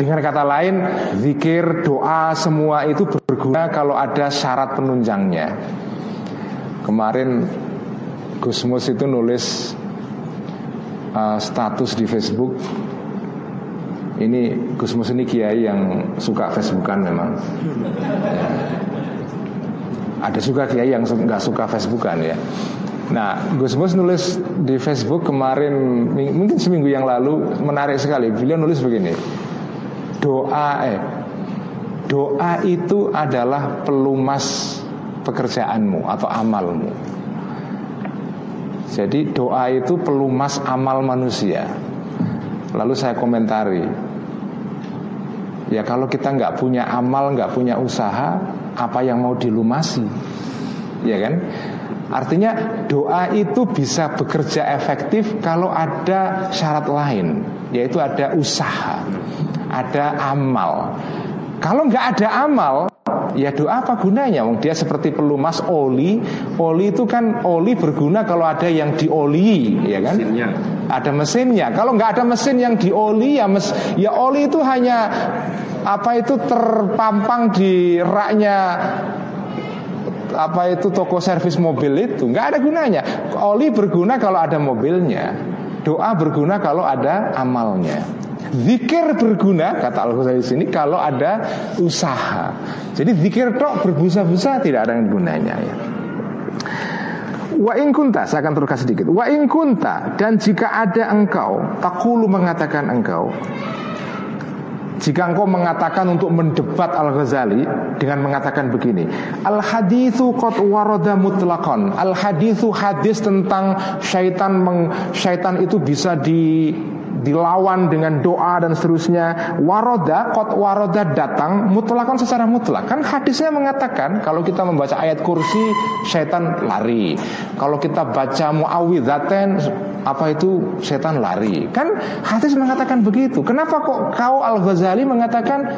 dengan kata lain, zikir, doa, semua itu berguna kalau ada syarat penunjangnya. Kemarin Gusmus itu nulis uh, status di Facebook. Ini Gusmus ini kiai yang suka Facebookan memang. Ya. Ada juga kiai yang nggak suka Facebookan ya. Nah, Gusmus nulis di Facebook kemarin, mungkin seminggu yang lalu menarik sekali. Beliau nulis begini doa eh doa itu adalah pelumas pekerjaanmu atau amalmu. Jadi doa itu pelumas amal manusia. Lalu saya komentari, ya kalau kita nggak punya amal, nggak punya usaha, apa yang mau dilumasi, ya kan? Artinya doa itu bisa bekerja efektif kalau ada syarat lain, yaitu ada usaha ada amal. Kalau nggak ada amal, ya doa apa gunanya? Wong dia seperti pelumas oli. Oli itu kan oli berguna kalau ada yang dioli, ya kan? Mesinnya. Ada mesinnya. Kalau nggak ada mesin yang dioli, ya mes, ya oli itu hanya apa itu terpampang di raknya apa itu toko servis mobil itu nggak ada gunanya. Oli berguna kalau ada mobilnya. Doa berguna kalau ada amalnya. Zikir berguna kata Al Ghazali sini kalau ada usaha. Jadi zikir tok berbusa-busa tidak ada gunanya ya. Wa in kunta, saya akan teruskan sedikit. Wa in kunta dan jika ada engkau, takulu mengatakan engkau jika engkau mengatakan untuk mendebat Al-Ghazali dengan mengatakan begini, Al-hadithu qad warada mutlaqan. Al-hadithu hadis tentang syaitan meng, syaitan itu bisa di dilawan dengan doa dan seterusnya. Waroda kot waroda datang mutlakan secara mutlak. Kan hadisnya mengatakan kalau kita membaca ayat kursi syaitan lari. Kalau kita baca muawidzaten apa itu setan lari. Kan hadis mengatakan begitu. Kenapa kok kau al ghazali mengatakan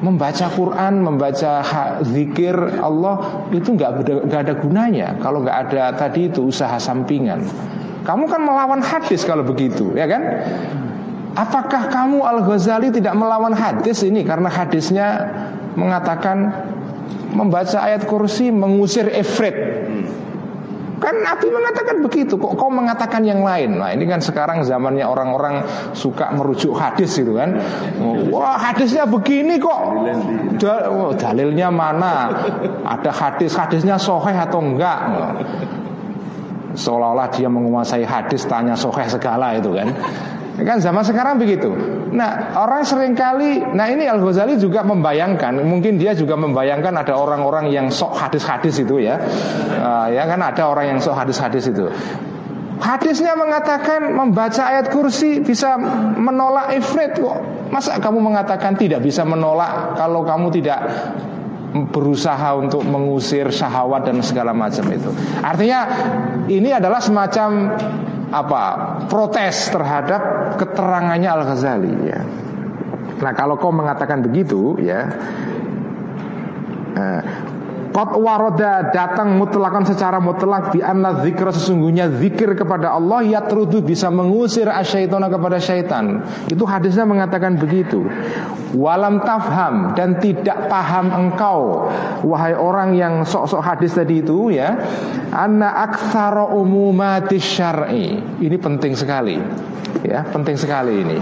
membaca Quran, membaca zikir Allah itu nggak ada gunanya. Kalau nggak ada tadi itu usaha sampingan. Kamu kan melawan hadis kalau begitu, ya kan? Apakah kamu Al-Ghazali tidak melawan hadis ini karena hadisnya mengatakan membaca ayat kursi mengusir ifrit. Kan Nabi mengatakan begitu, kok kau mengatakan yang lain? Nah ini kan sekarang zamannya orang-orang suka merujuk hadis itu kan. Wah hadisnya begini kok. Oh, dalilnya mana? Ada hadis, hadisnya soheh atau enggak? Seolah-olah dia menguasai hadis tanya soheh segala itu kan. Kan zaman sekarang begitu. Nah orang sering kali nah ini Al Ghazali juga membayangkan mungkin dia juga membayangkan ada orang-orang yang sok hadis-hadis itu ya. Uh, ya kan ada orang yang sok hadis-hadis itu. Hadisnya mengatakan membaca ayat kursi bisa menolak ifrit kok. Masa kamu mengatakan tidak bisa menolak kalau kamu tidak berusaha untuk mengusir syahwat dan segala macam itu. Artinya ini adalah semacam apa protes terhadap keterangannya Al Ghazali ya. Nah kalau kau mengatakan begitu ya eh, Qad waroda datang mutlakan secara mutlak di anna zikra sesungguhnya zikir kepada Allah ya terudu bisa mengusir asyaitona kepada syaitan. Itu hadisnya mengatakan begitu. Walam tafham dan tidak paham engkau wahai orang yang sok-sok hadis tadi itu ya. Anna aktsara umumatis syar'i. Ini penting sekali. Ya, penting sekali ini.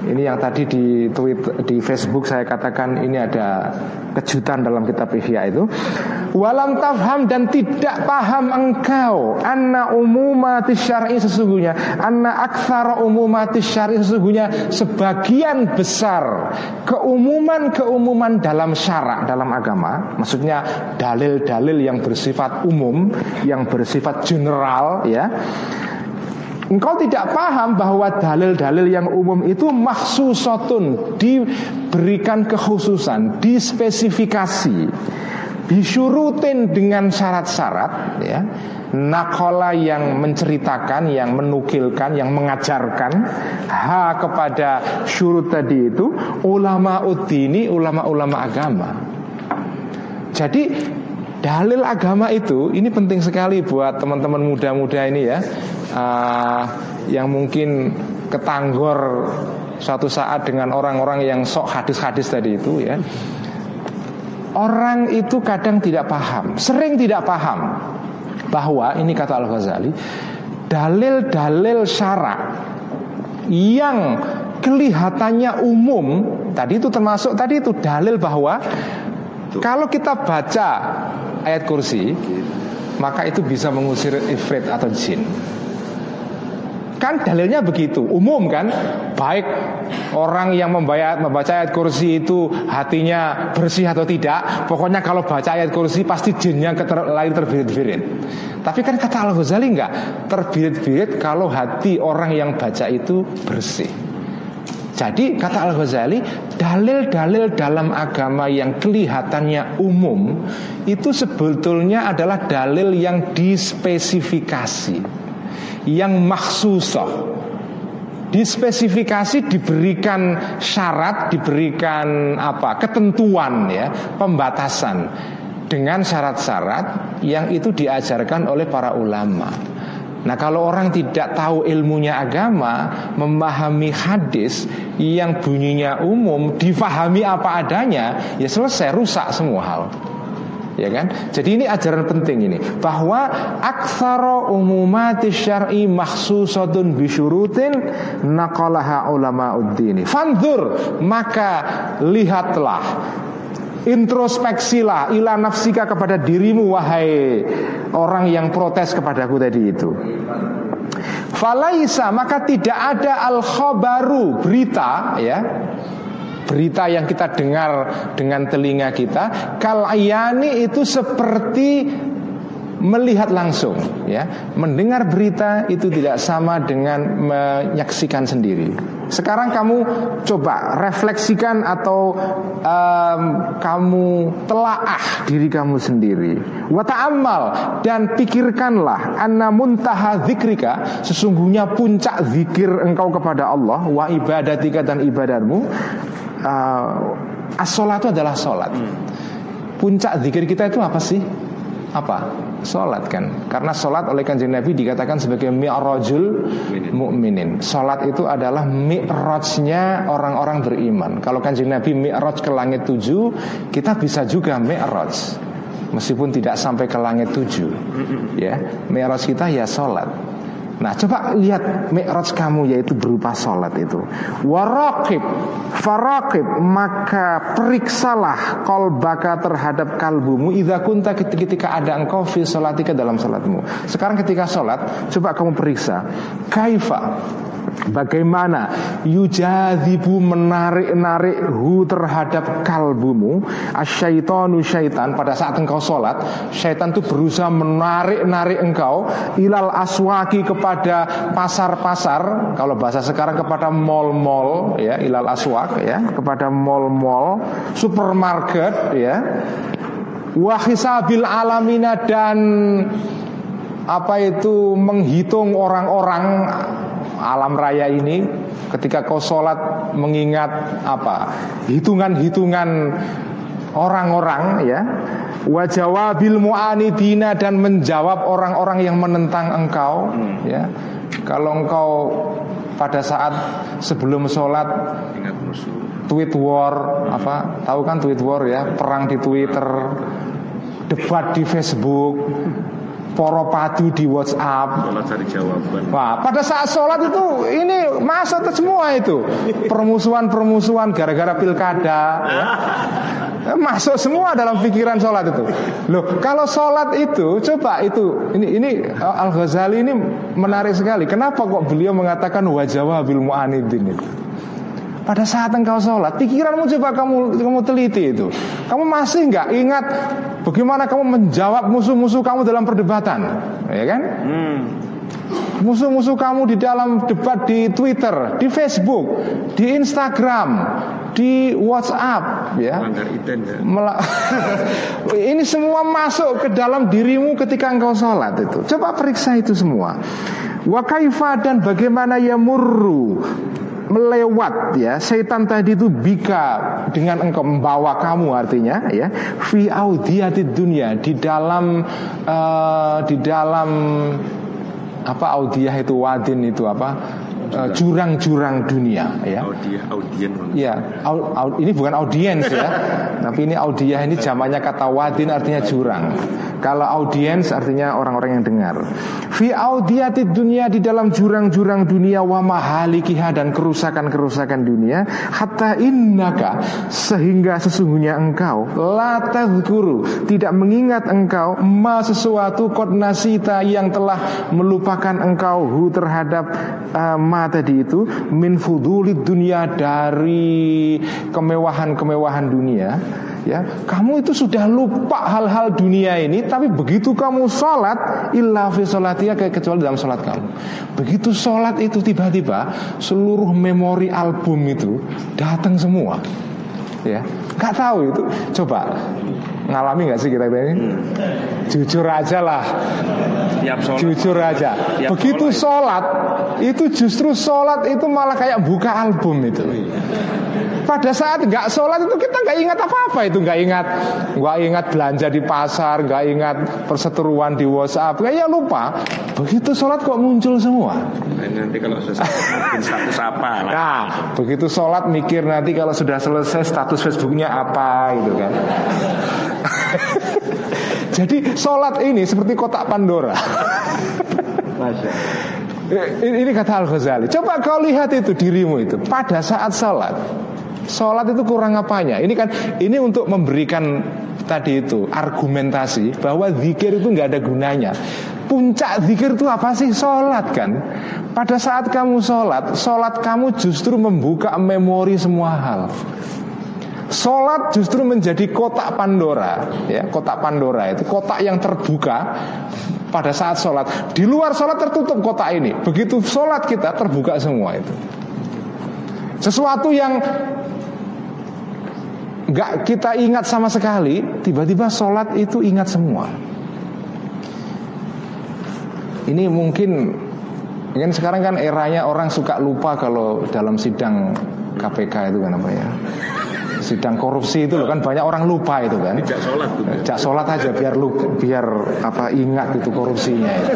Ini yang tadi di tweet di Facebook saya katakan ini ada kejutan dalam kitab Ihya itu. Walam tafham dan tidak paham engkau anna umumati syar'i sesungguhnya anna aktsara umumati syar'i sesungguhnya sebagian besar keumuman-keumuman dalam syarak dalam agama, maksudnya dalil-dalil yang bersifat umum, yang bersifat general ya Engkau tidak paham bahwa dalil-dalil yang umum itu maksusotun diberikan kekhususan, dispesifikasi, disyurutin dengan syarat-syarat ya. Nakola yang menceritakan, yang menukilkan, yang mengajarkan ha kepada syurut tadi itu ulama udini, ulama-ulama agama. Jadi dalil agama itu ini penting sekali buat teman-teman muda-muda ini ya uh, yang mungkin ketanggor suatu saat dengan orang-orang yang sok hadis-hadis tadi itu ya. Orang itu kadang tidak paham, sering tidak paham bahwa ini kata Al Ghazali, dalil-dalil syarak yang kelihatannya umum tadi itu termasuk tadi itu dalil bahwa kalau kita baca ayat kursi maka itu bisa mengusir ifrit atau jin. Kan dalilnya begitu, umum kan? Baik orang yang membayar, membaca ayat kursi itu hatinya bersih atau tidak Pokoknya kalau baca ayat kursi pasti jinnya keter, lain terbirit-birit. Tapi kan kata Al-Ghazali enggak? Terbirit-birit kalau hati orang yang baca itu bersih. Jadi kata Al-Ghazali Dalil-dalil dalam agama yang kelihatannya umum Itu sebetulnya adalah dalil yang dispesifikasi yang maksusah dispesifikasi diberikan syarat diberikan apa ketentuan ya pembatasan dengan syarat-syarat yang itu diajarkan oleh para ulama. Nah kalau orang tidak tahu ilmunya agama Memahami hadis Yang bunyinya umum Difahami apa adanya Ya selesai rusak semua hal ya kan? Jadi ini ajaran penting ini bahwa aksara umumati syar'i mahsusatun bisyurutin naqalaha ulama uddini. Fanzur maka lihatlah introspeksilah ila nafsika kepada dirimu wahai orang yang protes kepadaku tadi itu. Falaisa maka tidak ada al khabaru berita ya berita yang kita dengar dengan telinga kita kalayani itu seperti melihat langsung ya. Mendengar berita itu tidak sama dengan menyaksikan sendiri. Sekarang kamu coba refleksikan atau um, kamu telaah diri kamu sendiri. Wa ta'ammal dan pikirkanlah anna muntaha zikrika sesungguhnya puncak zikir engkau kepada Allah wa ibadatika dan ibadatmu uh, as-sholat itu adalah sholat. Puncak zikir kita itu apa sih? Apa? Sholat kan? Karena sholat oleh kanjeng Nabi dikatakan sebagai mi'rajul mu'minin. Sholat itu adalah mi'rajnya orang-orang beriman. Kalau kanjeng Nabi mi'raj ke langit tujuh Kita bisa juga mi'raj. Meskipun tidak sampai ke langit tujuh. Ya, mi'raj kita ya sholat Nah coba lihat mi'raj kamu yaitu berupa sholat itu. Warakib Farakib Maka periksalah kolbaka terhadap kalbumu. Idha kunta ketika ada engkau fi sholatika dalam sholatmu. Sekarang ketika sholat Coba kamu periksa. Kaifa? Bagaimana yujazibu menarik-narik hu terhadap kalbumu? Asyaitonu syaitan Pada saat engkau sholat Syaitan itu berusaha menarik-narik engkau. Ilal aswaki kepada kepada pasar-pasar, kalau bahasa sekarang kepada mall-mall ya, ilal aswak ya, kepada mall-mall, supermarket ya. Wahisabil alamina dan apa itu menghitung orang-orang alam raya ini ketika kau sholat mengingat apa hitungan-hitungan orang-orang ya wajawabil mu'anidina dan menjawab orang-orang yang menentang engkau ya. Kalau engkau pada saat sebelum sholat Ingat musuh. tweet war apa tahu kan tweet war ya perang di Twitter debat di Facebook poro padu di WhatsApp Sholat cari jawaban. Wah, pada saat sholat itu ini masuk ke semua itu permusuhan-permusuhan gara-gara pilkada, ya. masuk semua dalam pikiran sholat itu. Loh, kalau sholat itu coba itu ini ini Al Ghazali ini menarik sekali. Kenapa kok beliau mengatakan wajah bil mu'anidin itu? Pada saat engkau sholat, pikiranmu coba kamu kamu teliti itu. Kamu masih nggak ingat bagaimana kamu menjawab musuh-musuh kamu dalam perdebatan, ya kan? Hmm. Musuh-musuh kamu di dalam debat di Twitter, di Facebook, di Instagram, di WhatsApp, ya. Ya. Ini semua masuk ke dalam dirimu ketika engkau sholat itu. Coba periksa itu semua. Wa kaifa dan bagaimana ya murru melewat ya. Setan tadi itu bika dengan engkau membawa kamu artinya ya. Fi audiyatid dunia di dalam eh, di dalam apa audiyah itu wadin itu apa jurang-jurang dunia ya audien. Ya, au- au- ini bukan audiens ya, tapi ini audiah ini zamannya kata wadin artinya jurang. Kalau audiens artinya orang-orang yang dengar. Fi audiyati dunia di dalam jurang-jurang dunia wa mahalikiha dan kerusakan-kerusakan dunia hatta innaka sehingga sesungguhnya engkau la tadhkuru tidak mengingat engkau ma sesuatu qad nasita yang telah melupakan engkau hu terhadap uh, ma tadi itu min fudulid dunia dari kemewahan-kemewahan dunia ya kamu itu sudah lupa hal-hal dunia ini tapi begitu kamu sholat illa fi sholatia kayak kecuali dalam sholat kamu. Begitu sholat itu tiba-tiba seluruh memori album itu datang semua ya. Nggak tahu itu. Coba ngalami nggak sih kita ini jujur aja lah. Jujur aja. Tiap begitu sholat. itu justru sholat itu malah kayak buka album itu. Pada saat nggak sholat itu kita nggak ingat apa-apa itu nggak ingat nggak ingat belanja di pasar nggak ingat perseteruan di WhatsApp. Kayak ya lupa. Begitu sholat kok muncul semua? Nah, nanti kalau selesai status apa lah. Nah, begitu sholat mikir nanti kalau sudah selesai status Facebooknya apa gitu kan. Jadi sholat ini seperti kotak Pandora. Ini, ini kata Al Ghazali. Coba kau lihat itu dirimu itu pada saat sholat. Sholat itu kurang apanya? Ini kan ini untuk memberikan tadi itu argumentasi bahwa zikir itu nggak ada gunanya. Puncak zikir itu apa sih? Sholat kan. Pada saat kamu sholat, sholat kamu justru membuka memori semua hal. Sholat justru menjadi kotak Pandora, ya kotak Pandora itu kotak yang terbuka pada saat sholat. Di luar sholat tertutup kotak ini. Begitu sholat kita terbuka semua itu. Sesuatu yang nggak kita ingat sama sekali, tiba-tiba sholat itu ingat semua. Ini mungkin kan sekarang kan eranya orang suka lupa kalau dalam sidang KPK itu kan apa ya? Sidang korupsi itu loh kan banyak orang lupa itu kan. Tidak sholat tuh. Jak sholat aja biar lu biar apa ingat itu korupsinya itu.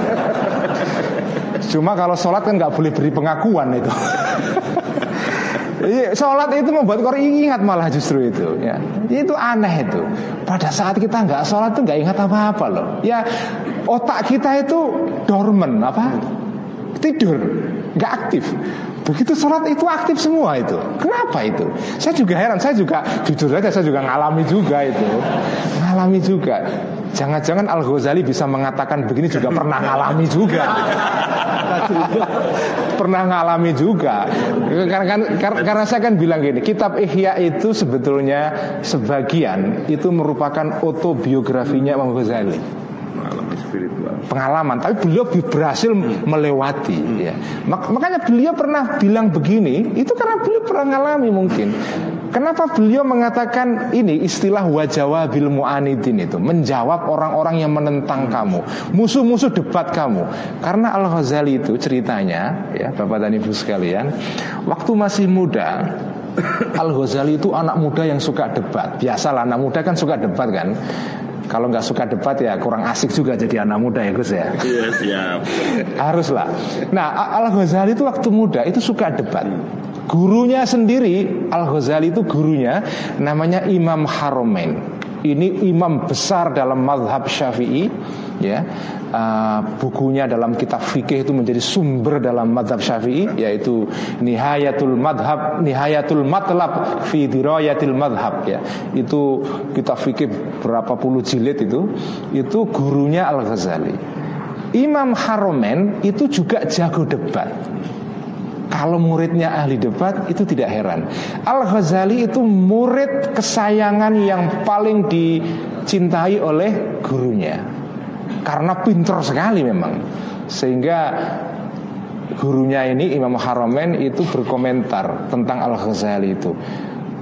Cuma kalau sholat kan nggak boleh beri pengakuan itu. Iya, sholat itu membuat orang ingat malah justru itu ya. Itu aneh itu. Pada saat kita nggak sholat tuh nggak ingat apa-apa loh. Ya otak kita itu dormant apa? Tidur, nggak aktif. Begitu sholat itu aktif semua itu. Kenapa itu? Saya juga heran. Saya juga jujur aja saya juga ngalami juga itu. Ngalami juga. Jangan-jangan Al Ghazali bisa mengatakan begini juga pernah ngalami juga. pernah ngalami juga. Karena, kan- karena, karena saya kan bilang gini, kitab Ihya itu sebetulnya sebagian itu merupakan autobiografinya Imam Ghazali. Pengalaman spiritual. pengalaman, tapi beliau berhasil melewati. Ya. Mak- makanya beliau pernah bilang begini, itu karena beliau pernah ngalami mungkin. Kenapa beliau mengatakan ini istilah wajawa bil mu'anidin itu menjawab orang-orang yang menentang kamu, musuh-musuh debat kamu. Karena Al Ghazali itu ceritanya, ya Bapak dan Ibu sekalian, waktu masih muda Al Ghazali itu anak muda yang suka debat. Biasalah anak muda kan suka debat kan. Kalau nggak suka debat ya kurang asik juga jadi anak muda ya Gus ya. Iya siap. Haruslah. Nah, Al Ghazali itu waktu muda itu suka debat. Gurunya sendiri Al Ghazali itu gurunya namanya Imam Haromain. Ini imam besar dalam madhab Syafi'i, ya. Uh, bukunya dalam kitab fikih itu menjadi sumber dalam madhab Syafi'i, yaitu Nihayatul Madhab, Nihayatul Matlab fi Dirayatil Madhab, ya. Itu kitab fikih berapa puluh jilid itu, itu gurunya Al Ghazali. Imam Haromen itu juga jago debat. Kalau muridnya ahli debat itu tidak heran. Al Ghazali itu murid kesayangan yang paling dicintai oleh gurunya. Karena pinter sekali memang. Sehingga gurunya ini Imam Haromen itu berkomentar tentang Al Ghazali itu.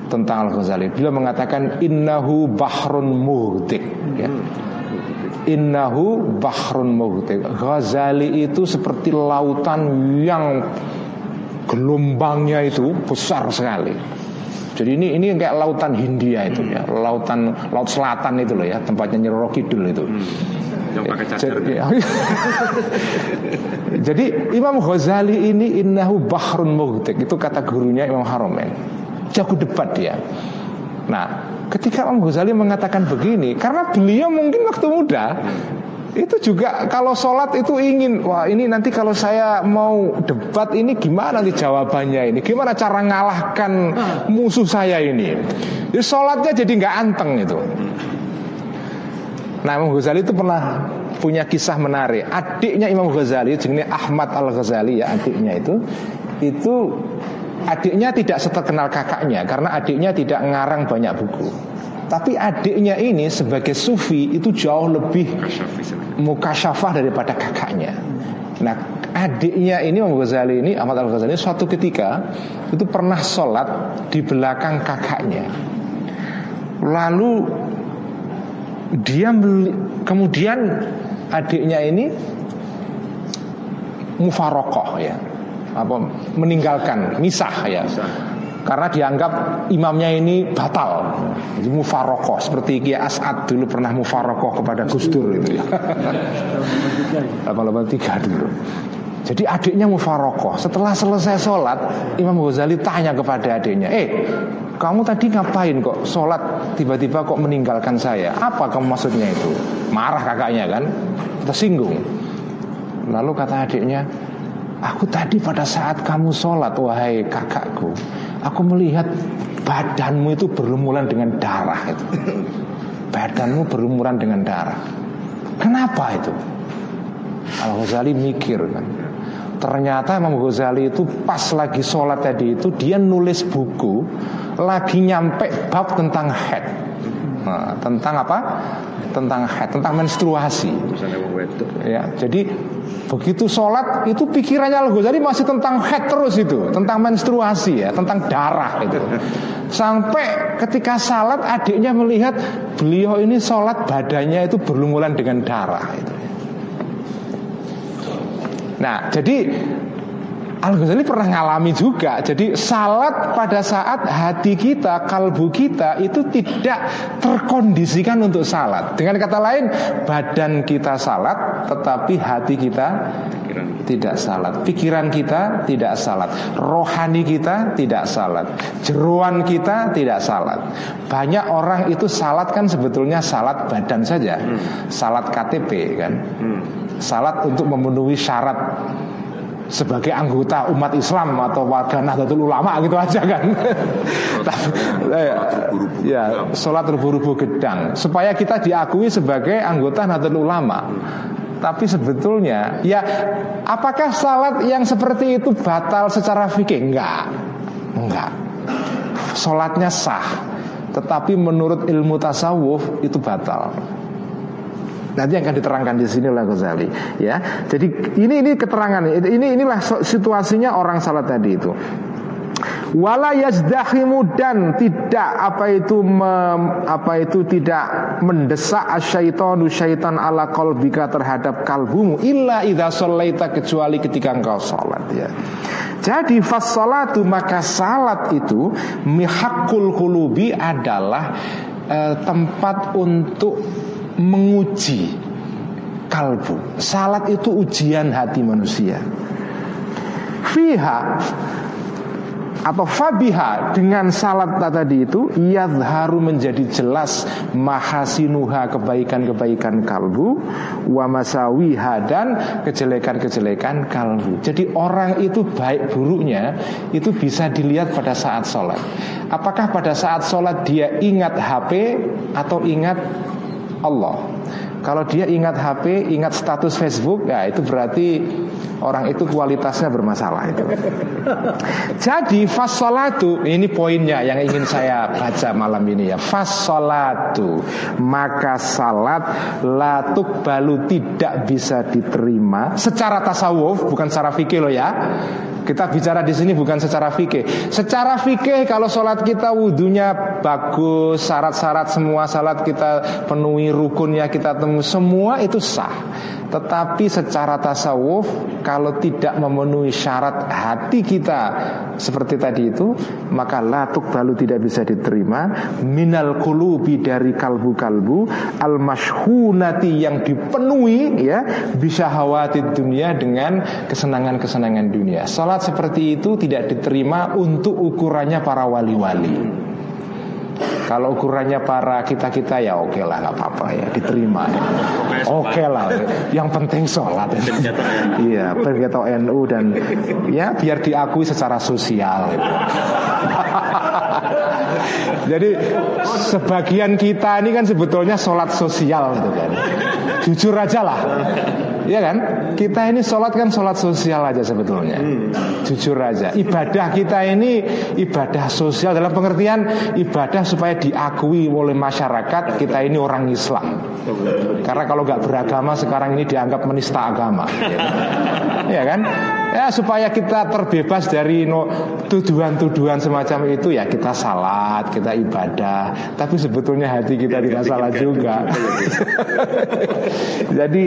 Tentang Al Ghazali. Beliau mengatakan innahu bahrun muhdik. Ya. Innahu bahrun muhtik. Ghazali itu seperti lautan yang gelombangnya itu besar sekali. Jadi ini ini kayak lautan Hindia itu ya, lautan laut selatan itu loh ya, tempatnya Nyiro Kidul itu. Yang pakai. Jadi, jadi Imam Ghazali ini innahu bahrun mughtik itu kata gurunya Imam Haromen. Jago debat dia. Nah, ketika Imam Ghazali mengatakan begini, karena beliau mungkin waktu muda itu juga kalau sholat itu ingin wah ini nanti kalau saya mau debat ini gimana nanti jawabannya ini? Gimana cara ngalahkan musuh saya ini? Jadi sholatnya jadi nggak anteng itu. Nah Imam Ghazali itu pernah punya kisah menarik. Adiknya Imam Ghazali jenisnya Ahmad Al-Ghazali ya adiknya itu Itu adiknya tidak seterkenal kakaknya Karena adiknya tidak ngarang banyak buku Tapi adiknya ini sebagai sufi itu jauh lebih mukasyafah daripada kakaknya. Nah adiknya ini Imam Ghazali ini Ahmad Al-Ghazali suatu ketika Itu pernah sholat di belakang kakaknya. Lalu dia kemudian adiknya ini mufarokoh ya apa meninggalkan misah ya karena dianggap imamnya ini batal. Jadi mufarokoh seperti Kiai As'ad dulu pernah mufarokoh kepada Gus Dur itu ya. 883 dulu. Jadi adiknya mufarokoh. Setelah selesai sholat Imam Ghazali tanya kepada adiknya Eh kamu tadi ngapain kok sholat? Tiba-tiba kok meninggalkan saya? Apa kamu maksudnya itu? Marah kakaknya kan? Tersinggung Lalu kata adiknya Aku tadi pada saat kamu sholat Wahai kakakku Aku melihat badanmu itu berlumuran dengan darah itu. Badanmu berlumuran dengan darah. Kenapa itu? Al-Ghazali mikir kan. Ternyata Imam Ghazali itu pas lagi sholat tadi itu Dia nulis buku Lagi nyampe bab tentang head nah, Tentang apa? Tentang head, tentang menstruasi. Ya Jadi begitu sholat itu pikirannya Al-Ghazali masih tentang head terus itu Tentang menstruasi ya, tentang darah itu. Sampai ketika salat adiknya melihat Beliau ini sholat badannya itu berlumuran dengan darah itu. Nah, jadi Al-Ghazali pernah ngalami juga. Jadi salat pada saat hati kita, kalbu kita Itu tidak terkondisikan untuk salat. Dengan kata lain Badan kita salat Tetapi hati kita tidak salat. Pikiran kita tidak salat. Rohani kita tidak salat. Jeruan kita tidak salat. Banyak orang itu salat kan sebetulnya salat badan saja. Salat KTP kan. Hmm. Salat untuk memenuhi syarat sebagai anggota umat Islam atau warga Nahdlatul Ulama gitu aja kan. ya, ya, sholat rubuh-rubuh gedang supaya kita diakui sebagai anggota Nahdlatul Ulama. Tapi sebetulnya ya apakah salat yang seperti itu batal secara fikih? Enggak. Enggak. Salatnya sah. Tetapi menurut ilmu tasawuf itu batal. Nanti akan diterangkan di sini oleh Ghazali ya. Jadi ini ini keterangan ini inilah situasinya orang salat tadi itu wala yazdahimu dan tidak apa itu mem, apa itu tidak mendesak asyaitonu syaitan ala qalbika terhadap kalbumu illa idza shallaita kecuali ketika engkau salat ya. Jadi fassalatu maka salat itu mihakul kulubi adalah eh, tempat untuk menguji kalbu. Salat itu ujian hati manusia. Fiha atau fabiha dengan salat tadi itu yadharu menjadi jelas mahasinuha kebaikan-kebaikan kalbu wa masawiha dan kejelekan-kejelekan kalbu. Jadi orang itu baik buruknya itu bisa dilihat pada saat sholat. Apakah pada saat sholat dia ingat HP atau ingat Allah? Kalau dia ingat HP, ingat status Facebook, ya itu berarti orang itu kualitasnya bermasalah itu. Jadi fasolatu ini poinnya yang ingin saya baca malam ini ya. Fasolatu maka salat latuk balu tidak bisa diterima secara tasawuf bukan secara fikih loh ya. Kita bicara di sini bukan secara fikih. Secara fikih kalau sholat kita wudhunya bagus, syarat-syarat semua salat kita penuhi rukunnya kita semua itu sah. Tetapi secara tasawuf kalau tidak memenuhi syarat hati kita seperti tadi itu, maka latuk balu tidak bisa diterima. Minal kulubi dari kalbu-kalbu al mashhunati yang dipenuhi ya bisa hawati dunia dengan kesenangan-kesenangan dunia. Salat seperti itu tidak diterima untuk ukurannya para wali-wali. Kalau ukurannya para kita kita ya oke okay lah nggak apa-apa ya diterima ya. Oke okay lah. Yang penting sholat. Iya, bergeto NU dan ya biar diakui secara sosial. Jadi sebagian kita ini kan sebetulnya sholat sosial gitu kan. Jujur aja lah. Iya kan? Kita ini sholat kan sholat sosial aja sebetulnya Jujur aja Ibadah kita ini ibadah sosial Dalam pengertian ibadah supaya diakui oleh masyarakat Kita ini orang Islam Karena kalau nggak beragama sekarang ini dianggap menista agama Iya kan? Ya supaya kita terbebas dari no, tuduhan-tuduhan semacam itu ya kita salat, kita ibadah. Tapi sebetulnya hati kita tidak salah juga. jadi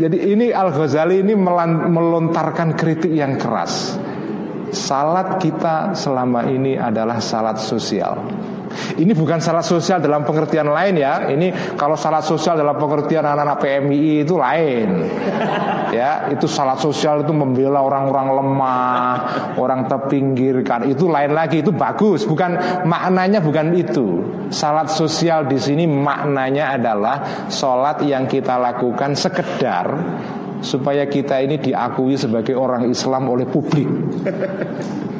jadi ini Al Ghazali ini melontarkan kritik yang keras. Salat kita selama ini adalah salat sosial. Ini bukan salat sosial dalam pengertian lain ya. Ini kalau salat sosial dalam pengertian anak-anak PMI itu lain. Ya, itu salat sosial itu membela orang-orang lemah, orang terpinggirkan. Itu lain lagi, itu bagus. Bukan maknanya bukan itu. Salat sosial di sini maknanya adalah salat yang kita lakukan sekedar supaya kita ini diakui sebagai orang Islam oleh publik.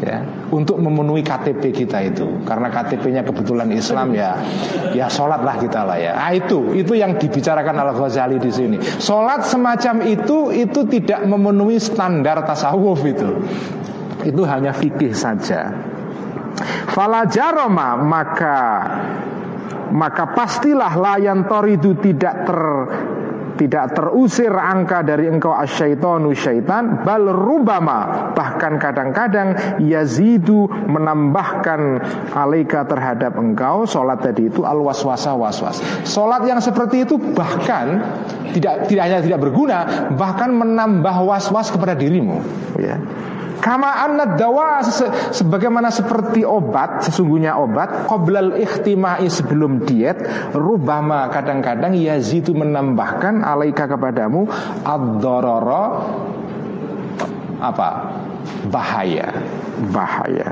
Ya untuk memenuhi KTP kita itu. Karena KTP-nya kebetulan Islam ya ya sholatlah kita lah ya. Nah, itu itu yang dibicarakan Al Ghazali di sini. Sholat semacam itu itu tidak memenuhi standar tasawuf itu. Itu hanya fikih saja. Falajaroma maka maka pastilah layan toridu tidak ter tidak terusir angka dari engkau asyaitonu syaitan bal rubama. Bahkan kadang-kadang yazidu menambahkan alaika terhadap engkau salat tadi itu al waswasa waswas. Salat yang seperti itu bahkan tidak tidak hanya tidak berguna bahkan menambah waswas kepada dirimu. Ya Kama anad dawa sebagaimana seperti obat, sesungguhnya obat qoblal ikhtimai sebelum diet, rubama kadang-kadang yazidu menambahkan alaika kepadamu ad apa? bahaya, bahaya.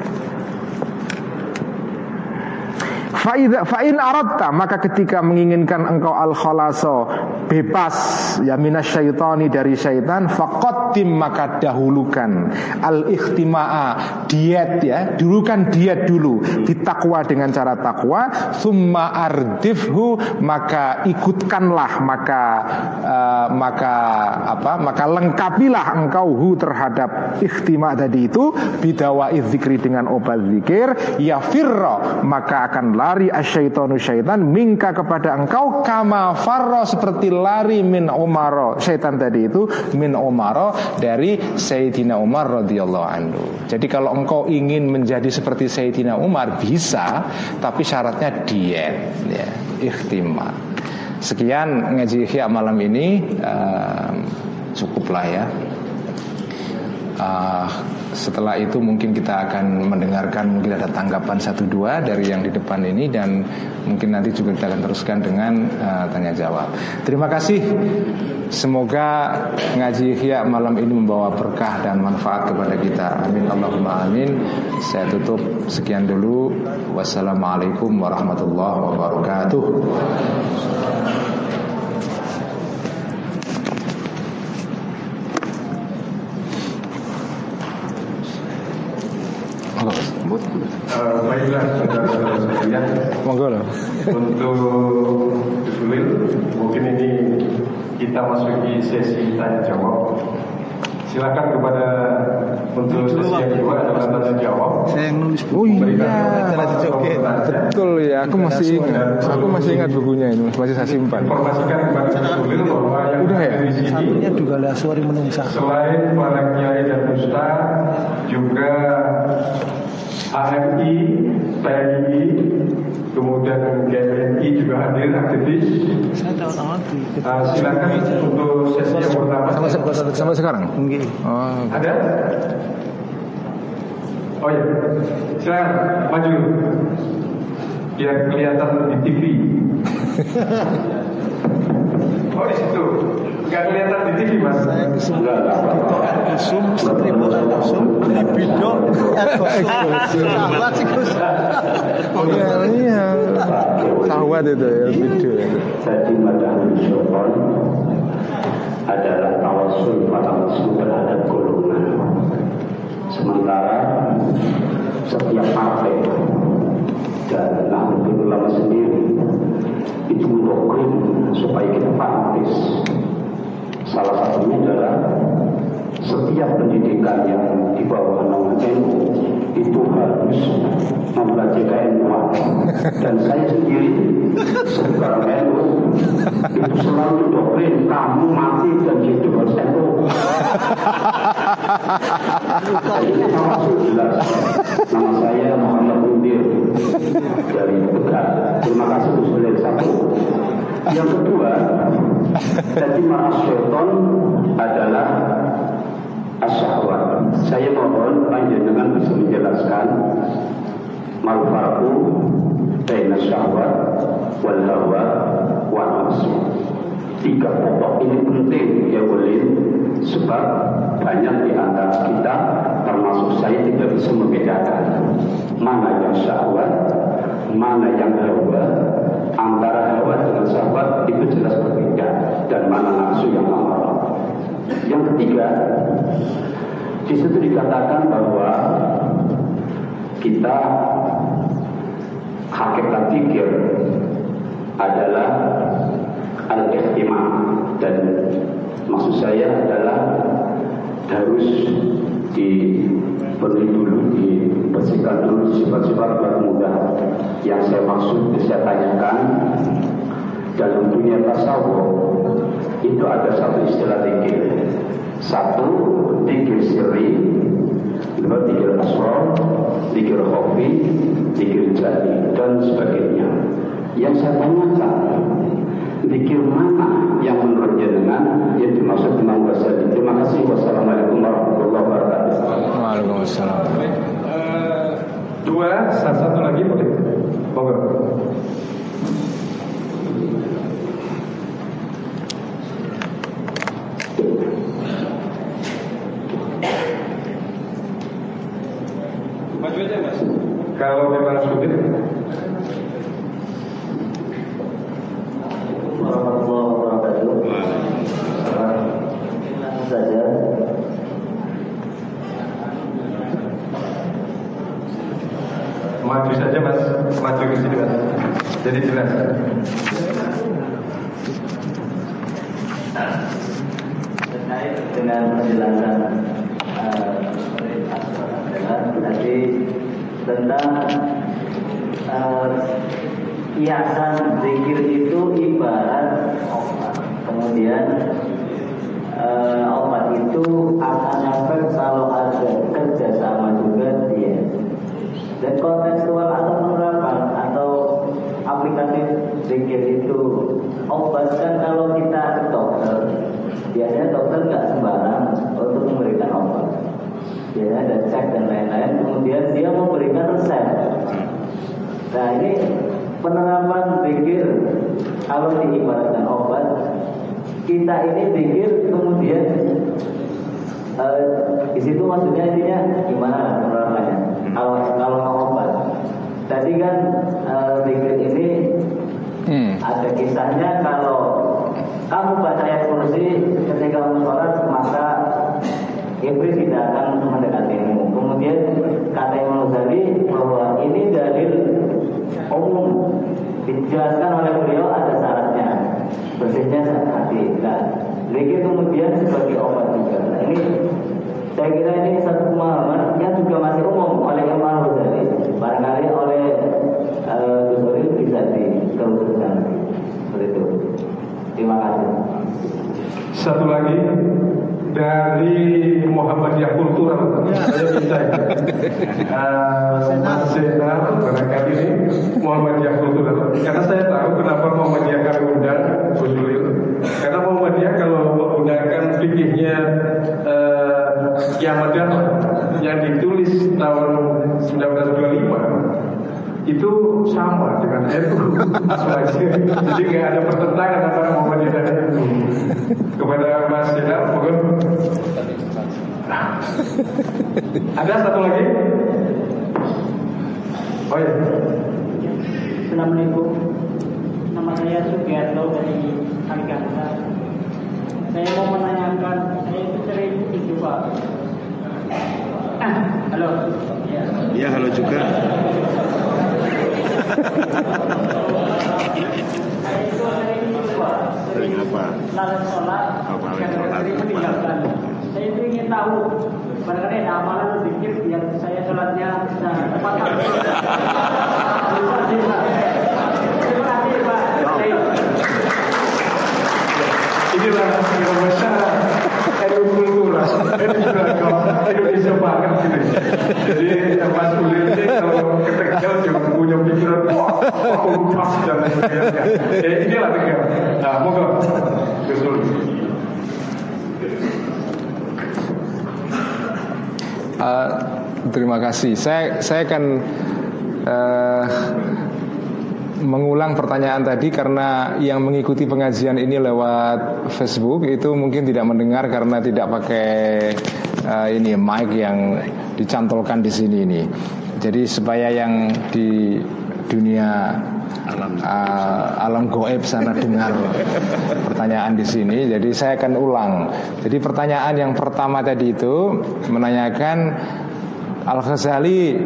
Fa'in aradta maka ketika menginginkan engkau al khalaso bebas ya minasyaitani dari syaitan faqaddim maka dahulukan. Al ikhtima'a diet ya. Dulukan diet dulu ditakwa dengan cara takwa summa ardifhu maka ikutkanlah maka uh, maka apa maka lengkapilah engkau hu terhadap ikhtima tadi itu bidawa zikri dengan obat zikir ya firra maka akan lari asyaitonu syaitan mingka kepada engkau kama farro seperti lari min Umar syaitan tadi itu min Umar dari Sayyidina Umar radhiyallahu anhu. Jadi kalau engkau ingin menjadi seperti Sayyidina Umar bisa, tapi syaratnya diet ya, ikhtima. Sekian ngaji malam ini uh, cukuplah ya. Uh, setelah itu mungkin kita akan mendengarkan mungkin ada tanggapan satu dua dari yang di depan ini dan mungkin nanti juga kita akan teruskan dengan uh, tanya jawab. Terima kasih. Semoga ngaji Ihya malam ini membawa berkah dan manfaat kepada kita. Amin Allahumma amin. Saya tutup sekian dulu. Wassalamualaikum warahmatullahi wabarakatuh. Baiklah saudara-saudara sekalian Monggo loh. Untuk disulit Mungkin ini kita masuki sesi tanya jawab Silakan kepada untuk sesi yang kedua adalah tanya jawab. Saya yang nulis Oh iya. Betul Betul ya, aku masih ingat. Aku masih ingat bukunya ini, masih saya simpan. Informasikan kepada disulit bahwa yang Udah ya? ada di sini Satunya juga lah suari menungsa. Selain para kiai dan ustaz Juga AMI, TNI Kemudian GMI juga hadir aktivis Uh, silakan untuk sesi yang pertama. Sampai, sampai sekarang? Nggih. Oh, Ada? Oh ya, silakan maju. Biar kelihatan di TV. oh di situ, nggak kelihatan di TV mas? Sum, seribu sum, libido, Sahabat sih Gus. oh iya, iya. Sahwat itu ya, itu. Jadi madahul syaitan adalah tawasul pada musuh terhadap golongan. Sementara setiap partai dan Nahdlatul Ulama sendiri itu mendoktrin supaya kita fanatis. Salah satunya adalah setiap pendidikan yang di bawah naungan NU itu harus mempelajari keilmuan dan saya sendiri sebagai NU itu selalu doktrin kamu mati dan hidup harus NU ini termasuk jelas nama saya Muhammad Mundir dari Tegal. Terima kasih Sulit satu yang kedua jadi marah syaitan adalah asyahwat. Saya mohon panjenengan bisa menjelaskan mal farqu baina syahwat wal hawa wa nafsu. Tiga pokok ini penting ya boleh sebab banyak di antara kita termasuk saya tidak bisa membedakan mana yang syahwat, mana yang hawa, antara hawa dengan syahwat itu jelas berbeda dan mana nafsu yang amarah. Yang ketiga, di situ dikatakan bahwa kita hakikat pikir adalah al-ihtimam dan maksud saya adalah harus dipenuhi dulu, dibersihkan dulu sifat-sifat buat mudah. Yang saya maksud saya tanyakan dalam dunia tasawuf itu ada satu istilah dikir. Satu dikir sirri, dua dikir asrar, dikir khofi, dikir jadi dan sebagainya. Yang saya tanyakan dikir mana yang menurut jenengan yang dimaksud Imam Ghazali. Terima kasih. Wassalamualaikum warahmatullahi wabarakatuh. Waalaikumsalam. Uh, dua, satu lagi boleh. Monggo. Maju aja mas. Kalau memang sulit. Warahmatullahi wabarakatuh. Maju ke sini. Jadi jelas. terkait dengan penjelasan eh, tadi tentang eh, kiasan zikir itu ibarat obat. Kemudian eh, obat itu akan efek kalau ada kerjasama juga dia. Dan kontekstual atau penerapan atau aplikatif zikir itu. Obat kan kalau kita ke dokter biasanya dokter nggak sembarang untuk memberikan obat. Biasanya ada cek dan lain-lain kemudian dia memberikan resep. Nah ini penerapan zikir kalau diibaratkan obat kita ini zikir kemudian eh, di situ maksudnya intinya gimana penerapannya? Kalau kalau mau obat. Tadi kan eh, zikir ini Hmm. ada kisahnya kalau kamu baca ayat kursi ketika kamu sholat maka iblis tidak akan mendekatimu. Kemudian kata Imam Ghazali bahwa ini dalil umum dijelaskan oleh beliau ada syaratnya bersihnya hati. Nah, zikir kemudian sebagai obat juga. Nah, ini saya kira ini satu pemahaman yang juga masih umum oleh Imam Ghazali. Barangkali oleh uh, Gus Dur bisa dikhususkan seperti itu. Terima kasih. Satu lagi dari Muhammadiyah Kultural saya bisa ya. Uh, Mas Zenar barangkali ini Muhammadiyah Kultural karena saya tahu kenapa Muhammadiyah kami undang Gus karena Muhammadiyah kalau menggunakan fikihnya uh, Kiamat Datang yang ditulis tahun 1925 itu sama dengan NU. Jadi nggak ada pertentangan antara Muhammadiyah dan NU. Kepada Mas Jenal, mohon. Ada satu lagi? Oh iya. Assalamualaikum. Nama saya Sugiarto dari Aliganta. Saya mau menanyakan, saya itu sering itu Pak. Ah, halo. Ya. Iya halo juga. Sering apa? Sholat. Sholat. Saya itu ingin tahu, barangkali ada amalan sedikit biar saya sholatnya bisa tepat waktu. Terima kasih Pak. Terima kasih Pak. Inilah yang besar Indonesia banget gitu. Jadi Mas Ulil ini kalau ke Tegal jangan punya pikiran wah, aku pas dan sebagainya. Eh, inilah Tegal. Nah, moga Gus. Eh, terima kasih. Saya saya akan eh, mengulang pertanyaan tadi karena yang mengikuti pengajian ini lewat Facebook itu mungkin tidak mendengar karena tidak pakai eh, ini mic yang dicantolkan di sini ini. Jadi supaya yang di dunia Alam. uh, alam goib sana dengar pertanyaan di sini. Jadi saya akan ulang. Jadi pertanyaan yang pertama tadi itu menanyakan Al Ghazali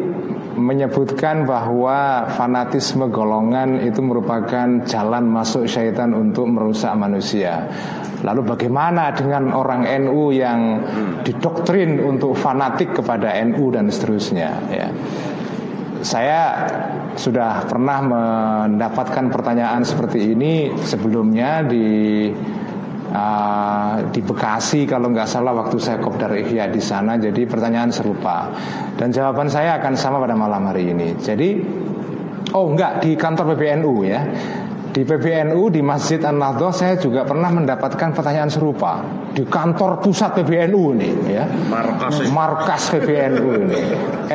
menyebutkan bahwa fanatisme golongan itu merupakan jalan masuk syaitan untuk merusak manusia. Lalu bagaimana dengan orang NU yang didoktrin untuk fanatik kepada NU dan seterusnya ya. Saya sudah pernah mendapatkan pertanyaan seperti ini sebelumnya di uh, di Bekasi kalau nggak salah waktu saya kopdar ihya di sana. Jadi pertanyaan serupa dan jawaban saya akan sama pada malam hari ini. Jadi oh enggak di kantor PBNU ya. Di PBNU di Masjid An-Nahdhah saya juga pernah mendapatkan pertanyaan serupa di kantor pusat PBNU ini ya. Markas ya. Markas PBNU ini.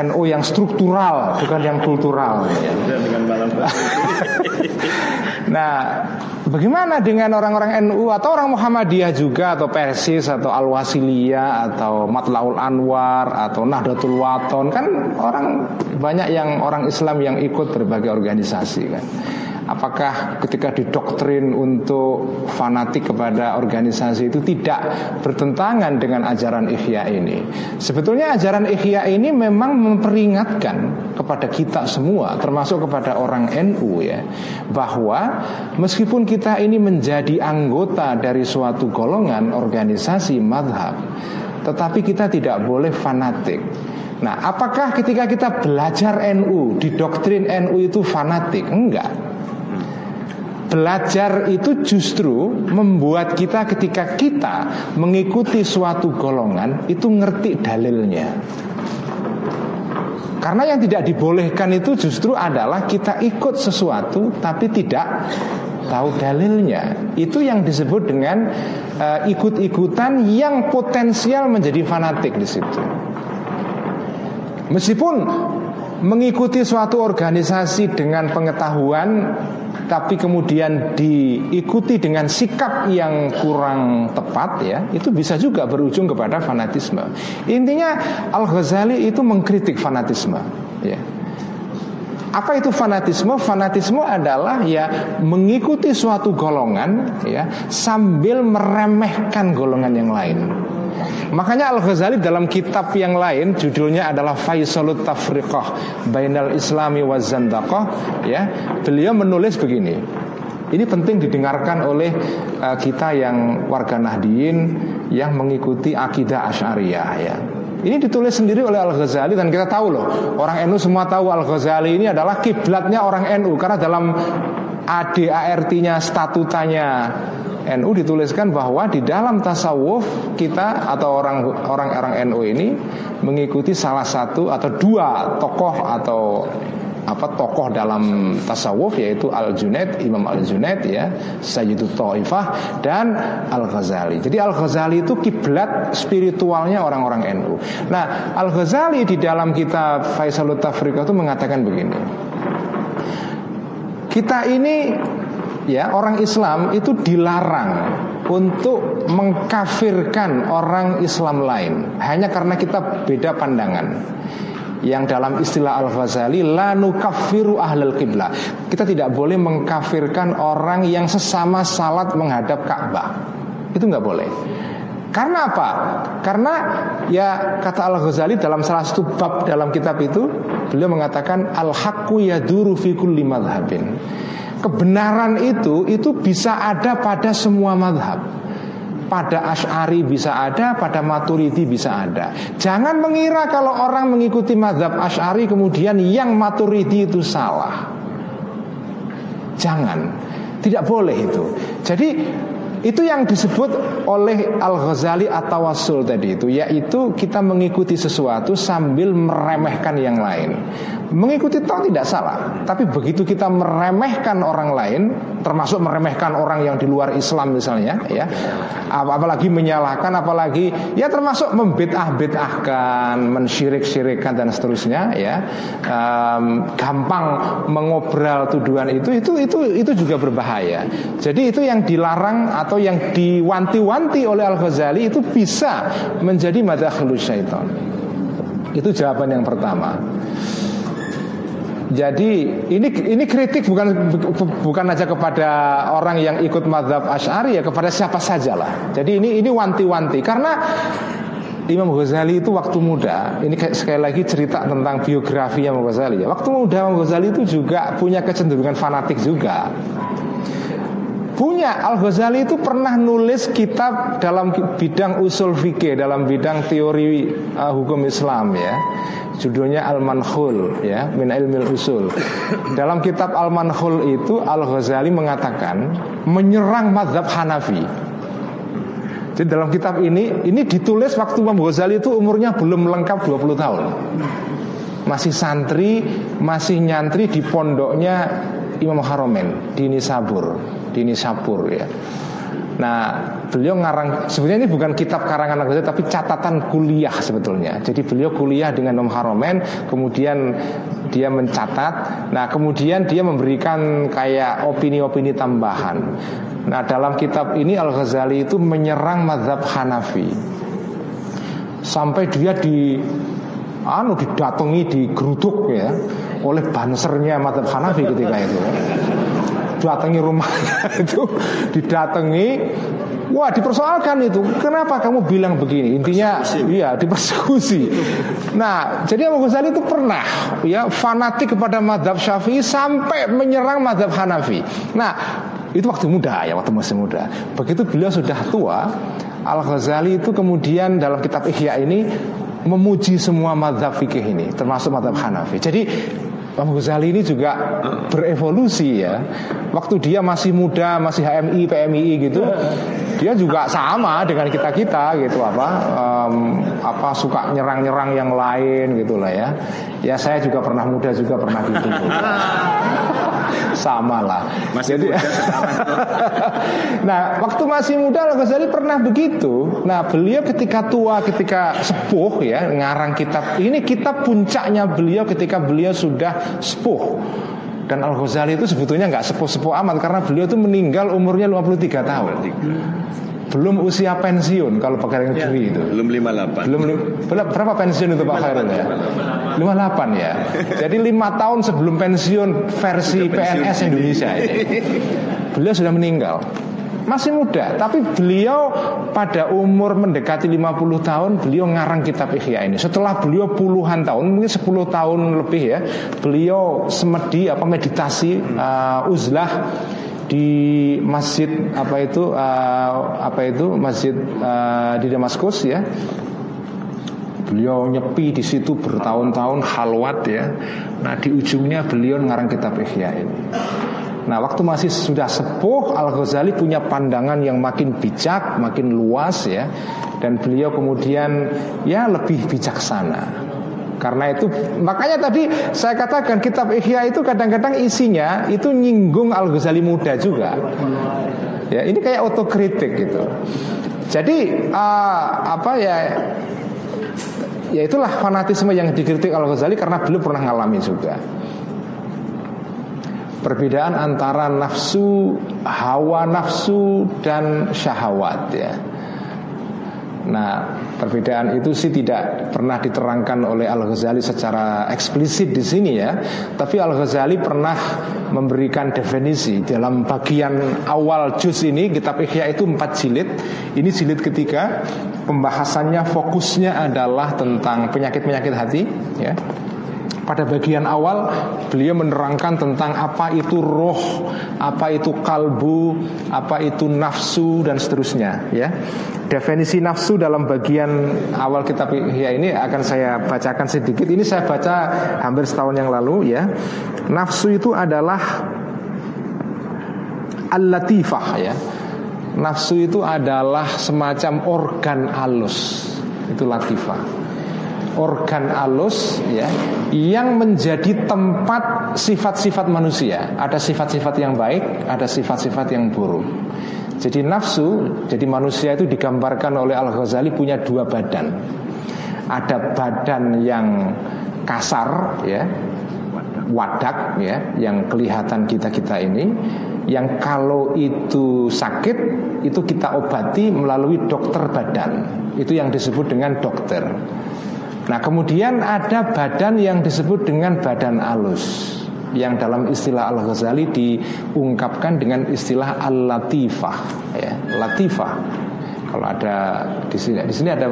NU yang struktural bukan yang kultural ya. Nah, bagaimana dengan orang-orang NU atau orang Muhammadiyah juga atau Persis atau Al-Wasiliyah atau Matlaul Anwar atau Nahdlatul Waton kan orang banyak yang orang Islam yang ikut berbagai organisasi kan. Apakah ketika didoktrin untuk fanatik kepada organisasi itu tidak bertentangan dengan ajaran Ihya ini. Sebetulnya ajaran Ihya ini memang memperingatkan kepada kita semua termasuk kepada orang NU ya bahwa meskipun kita ini menjadi anggota dari suatu golongan organisasi madhab tetapi kita tidak boleh fanatik Nah, apakah ketika kita belajar NU, di doktrin NU itu fanatik? Enggak. Belajar itu justru membuat kita ketika kita mengikuti suatu golongan itu ngerti dalilnya. Karena yang tidak dibolehkan itu justru adalah kita ikut sesuatu tapi tidak tahu dalilnya. Itu yang disebut dengan uh, ikut-ikutan yang potensial menjadi fanatik di situ. Meskipun mengikuti suatu organisasi dengan pengetahuan tapi kemudian diikuti dengan sikap yang kurang tepat ya itu bisa juga berujung kepada fanatisme intinya Al Ghazali itu mengkritik fanatisme ya apa itu fanatisme? Fanatisme adalah ya mengikuti suatu golongan ya sambil meremehkan golongan yang lain. Makanya Al-Ghazali dalam kitab yang lain judulnya adalah Faisalut Tafriqah Bainal Islami wa Zandaqah ya. Beliau menulis begini. Ini penting didengarkan oleh uh, kita yang warga Nahdien yang mengikuti akidah Asy'ariyah ya. Ini ditulis sendiri oleh Al-Ghazali dan kita tahu loh, orang NU semua tahu Al-Ghazali ini adalah kiblatnya orang NU karena dalam ADART-nya statutanya NU dituliskan bahwa di dalam tasawuf kita atau orang orang orang NU ini mengikuti salah satu atau dua tokoh atau apa tokoh dalam tasawuf yaitu Al Junaid Imam Al Junaid ya Sayyidut Taifah dan Al Ghazali. Jadi Al Ghazali itu kiblat spiritualnya orang-orang NU. Nah Al Ghazali di dalam kitab Faisalut Tafriqah itu mengatakan begini. Kita ini ya orang Islam itu dilarang untuk mengkafirkan orang Islam lain hanya karena kita beda pandangan yang dalam istilah Al-Ghazali la nukaffiru ahlal qiblah. Kita tidak boleh mengkafirkan orang yang sesama salat menghadap Ka'bah. Itu nggak boleh. Karena apa? Karena ya kata Al-Ghazali dalam salah satu bab dalam kitab itu beliau mengatakan al-haqqu yaduru fi kulli madhhabin. Kebenaran itu itu bisa ada pada semua madhab pada Ash'ari bisa ada, pada Maturidi bisa ada. Jangan mengira kalau orang mengikuti madhab Ash'ari kemudian yang Maturidi itu salah. Jangan, tidak boleh itu. Jadi itu yang disebut oleh Al-Ghazali atau Wasul tadi itu Yaitu kita mengikuti sesuatu sambil meremehkan yang lain. Mengikuti toh tidak salah Tapi begitu kita meremehkan orang lain Termasuk meremehkan orang yang di luar Islam misalnya ya Apalagi menyalahkan Apalagi ya termasuk membed'ah-bed'ahkan Mensyirik-syirikkan dan seterusnya ya um, Gampang mengobral tuduhan itu Itu itu itu juga berbahaya. Jadi itu yang dilarang atau yang diwanti-wanti oleh Al-Ghazali itu bisa menjadi madakhulus syaitan. Itu jawaban yang pertama. Jadi ini ini kritik bukan bukan aja kepada orang yang ikut madhab Ash'ari ya kepada siapa saja lah. Jadi ini ini wanti-wanti karena Imam Ghazali itu waktu muda, ini sekali lagi cerita tentang biografi Imam Ghazali ya. Waktu muda Imam Ghazali itu juga punya kecenderungan fanatik juga. Punya Al-Ghazali itu pernah nulis kitab dalam bidang usul fikih Dalam bidang teori uh, hukum Islam ya. Judulnya Al-Manhul ya Min ilmil usul. Dalam kitab Al-Manhul itu Al-Ghazali mengatakan Menyerang madhab Hanafi. Jadi dalam kitab ini Ini ditulis waktu Imam Ghazali itu umurnya belum lengkap 20 tahun. Masih santri Masih nyantri di pondoknya Imam Haromen Di Nisabur di Nisapur ya. Nah, beliau ngarang sebenarnya ini bukan kitab karangan Al tapi catatan kuliah sebetulnya. Jadi beliau kuliah dengan Imam Haromen, kemudian dia mencatat. Nah, kemudian dia memberikan kayak opini-opini tambahan. Nah, dalam kitab ini Al Ghazali itu menyerang mazhab Hanafi. Sampai dia di anu didatangi di geruduk ya oleh bansernya mazhab Hanafi ketika itu. datangi rumahnya itu didatangi Wah dipersoalkan itu. Kenapa kamu bilang begini? Intinya iya dipersekusi. Nah jadi Imam Ghazali itu pernah ya Fanatik kepada madhab syafi'i Sampai menyerang madhab Hanafi. Nah itu waktu muda ya Waktu masih muda. Begitu beliau sudah tua Al-Ghazali itu kemudian dalam kitab Ihya ini Memuji semua madhab fikih ini Termasuk madhab Hanafi. Jadi Imam Ghazali ini juga berevolusi ya. Waktu dia masih muda, masih HMI, PMI gitu, dia juga sama dengan kita kita gitu apa, um, apa suka nyerang-nyerang yang lain gitulah ya. Ya saya juga pernah muda juga pernah gitu. sama lah. Masih Jadi, muda, nah waktu masih muda Al Ghazali pernah begitu. Nah beliau ketika tua, ketika sepuh ya ngarang kitab ini kitab puncaknya beliau ketika beliau sudah sepuh. Dan Al Ghazali itu sebetulnya nggak sepuh-sepuh amat karena beliau itu meninggal umurnya 53 tahun. Belum usia pensiun kalau pegawai negeri itu. Belum 58 Belum berapa pensiun itu Pak Khairul ya? 58 ya. Jadi lima tahun sebelum pensiun versi PNS Indonesia ini. Beliau sudah meninggal. Masih muda, tapi beliau pada umur mendekati 50 tahun beliau ngarang kitab Ihya ini. Setelah beliau puluhan tahun, mungkin 10 tahun lebih ya, beliau semedi apa meditasi uh, uzlah di masjid apa itu uh, apa itu masjid uh, di Damaskus ya Beliau nyepi di situ bertahun-tahun halwat ya. Nah di ujungnya beliau ngarang kitab Ihya ini. Nah waktu masih sudah sepuh Al Ghazali punya pandangan yang makin bijak, makin luas ya, dan beliau kemudian ya lebih bijaksana. Karena itu makanya tadi saya katakan kitab Ihya itu kadang-kadang isinya itu nyinggung Al Ghazali muda juga. Ya ini kayak otokritik gitu. Jadi uh, apa ya ya itulah fanatisme yang dikritik Al Ghazali karena beliau pernah ngalami juga. Perbedaan antara nafsu, hawa nafsu dan syahwat ya. Nah, perbedaan itu sih tidak pernah diterangkan oleh Al Ghazali secara eksplisit di sini ya. Tapi Al Ghazali pernah memberikan definisi dalam bagian awal juz ini kitab Ihya itu empat jilid. Ini jilid ketiga. Pembahasannya fokusnya adalah tentang penyakit-penyakit hati ya. Pada bagian awal beliau menerangkan tentang apa itu roh, apa itu kalbu, apa itu nafsu dan seterusnya ya. Definisi nafsu dalam bagian awal kitab Ihya ini akan saya bacakan sedikit. Ini saya baca hampir setahun yang lalu ya. Nafsu itu adalah al-latifah ya. Nafsu itu adalah semacam organ alus. Itu latifah organ alus ya yang menjadi tempat sifat-sifat manusia. Ada sifat-sifat yang baik, ada sifat-sifat yang buruk. Jadi nafsu, jadi manusia itu digambarkan oleh Al Ghazali punya dua badan. Ada badan yang kasar ya, wadak ya, yang kelihatan kita kita ini, yang kalau itu sakit itu kita obati melalui dokter badan. Itu yang disebut dengan dokter. Nah kemudian ada badan yang disebut dengan badan alus yang dalam istilah Al Ghazali diungkapkan dengan istilah al latifah ya latifah. Kalau ada di sini di sini ada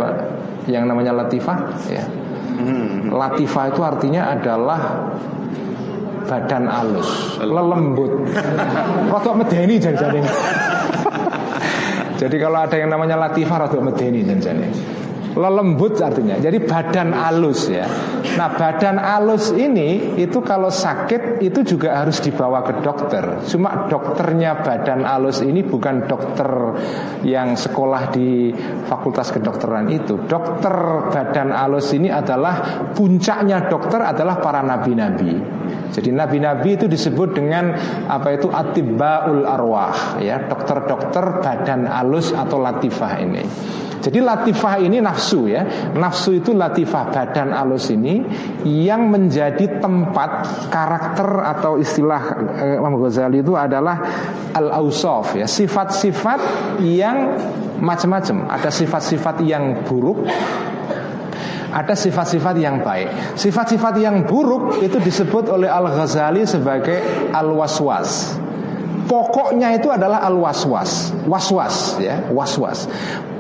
yang namanya latifah ya. Latifah itu artinya adalah badan alus lelembut. Rotok medeni jadi jadi kalau ada yang namanya latifah rotok medeni jadi lelembut artinya. Jadi badan alus ya. Nah, badan alus ini itu kalau sakit itu juga harus dibawa ke dokter. Cuma dokternya badan alus ini bukan dokter yang sekolah di Fakultas Kedokteran itu. Dokter badan alus ini adalah puncaknya dokter adalah para nabi-nabi. Jadi nabi-nabi itu disebut dengan apa itu atibbaul arwah ya, dokter-dokter badan alus atau latifah ini. Jadi latifah ini nafsu ya. Nafsu itu latifah badan alus ini Yang menjadi tempat karakter atau istilah eh, Ghazali itu adalah Al-Ausaf ya. Sifat-sifat yang macam-macam. Ada sifat-sifat yang buruk ada sifat-sifat yang baik Sifat-sifat yang buruk itu disebut oleh Al-Ghazali sebagai Al-Waswas Pokoknya itu adalah al waswas, waswas ya, waswas.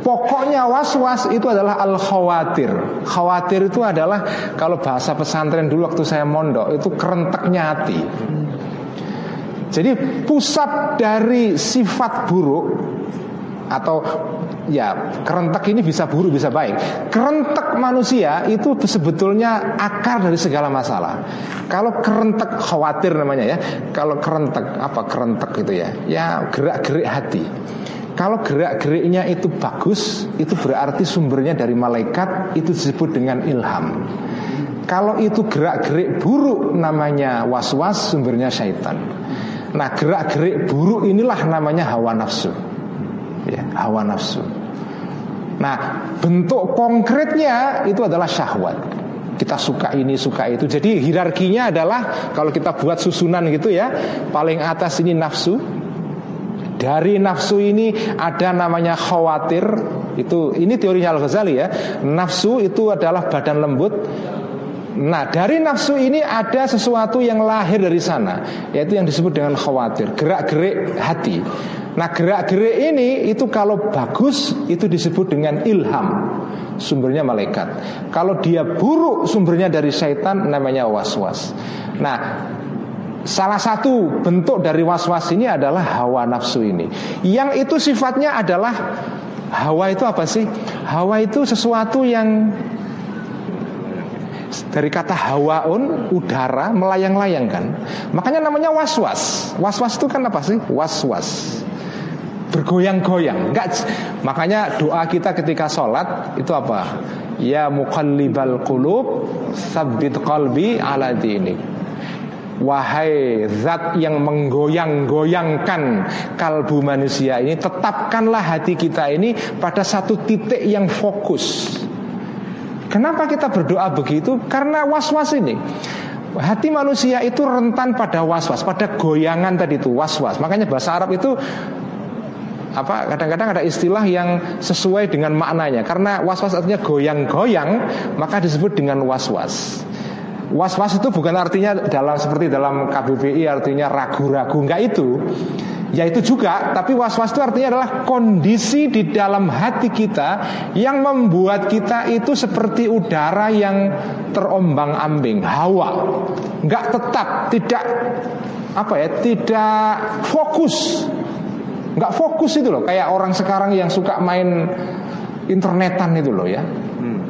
Pokoknya waswas itu adalah al khawatir. Khawatir itu adalah kalau bahasa pesantren dulu waktu saya mondok itu kerenteknya hati. Jadi pusat dari sifat buruk atau ya kerentek ini bisa buruk bisa baik. Kerentek manusia itu sebetulnya akar dari segala masalah. Kalau kerentek khawatir namanya ya. Kalau kerentek apa kerentek itu ya? Ya gerak-gerik hati. Kalau gerak-geriknya itu bagus, itu berarti sumbernya dari malaikat, itu disebut dengan ilham. Kalau itu gerak-gerik buruk namanya was-was, sumbernya syaitan. Nah, gerak-gerik buruk inilah namanya hawa nafsu. Ya, hawa nafsu. Nah, bentuk konkretnya itu adalah syahwat. Kita suka ini, suka itu. Jadi hierarkinya adalah kalau kita buat susunan gitu ya, paling atas ini nafsu, dari nafsu ini ada namanya khawatir. Itu ini teorinya Al Ghazali ya. Nafsu itu adalah badan lembut. Nah dari nafsu ini ada sesuatu yang lahir dari sana Yaitu yang disebut dengan khawatir. Gerak-gerik hati Nah gerak-gerik ini itu kalau bagus Itu disebut dengan ilham Sumbernya malaikat Kalau dia buruk sumbernya dari syaitan Namanya was-was Nah Salah satu bentuk dari was-was ini adalah hawa nafsu ini. Yang itu sifatnya adalah hawa itu apa sih? Hawa itu sesuatu yang dari kata hawaun udara melayang-layang kan. Makanya namanya was-was. Was-was itu kan apa sih? Was-was. Bergoyang-goyang. Enggak. Makanya doa kita ketika sholat itu apa? Ya muqallibal qulub, sabbit qalbi ala dinik. Wahai zat yang menggoyang-goyangkan kalbu manusia ini Tetapkanlah hati kita ini pada satu titik yang fokus Kenapa kita berdoa begitu? Karena was-was ini Hati manusia itu rentan pada was-was Pada goyangan tadi itu was-was Makanya bahasa Arab itu apa kadang-kadang ada istilah yang sesuai dengan maknanya karena was-was artinya goyang-goyang maka disebut dengan was-was Was-was itu bukan artinya dalam seperti dalam KBBI artinya ragu-ragu enggak itu. Ya itu juga, tapi was-was itu artinya adalah kondisi di dalam hati kita yang membuat kita itu seperti udara yang terombang-ambing, hawa. Enggak tetap, tidak apa ya, tidak fokus. Enggak fokus itu loh, kayak orang sekarang yang suka main internetan itu loh ya.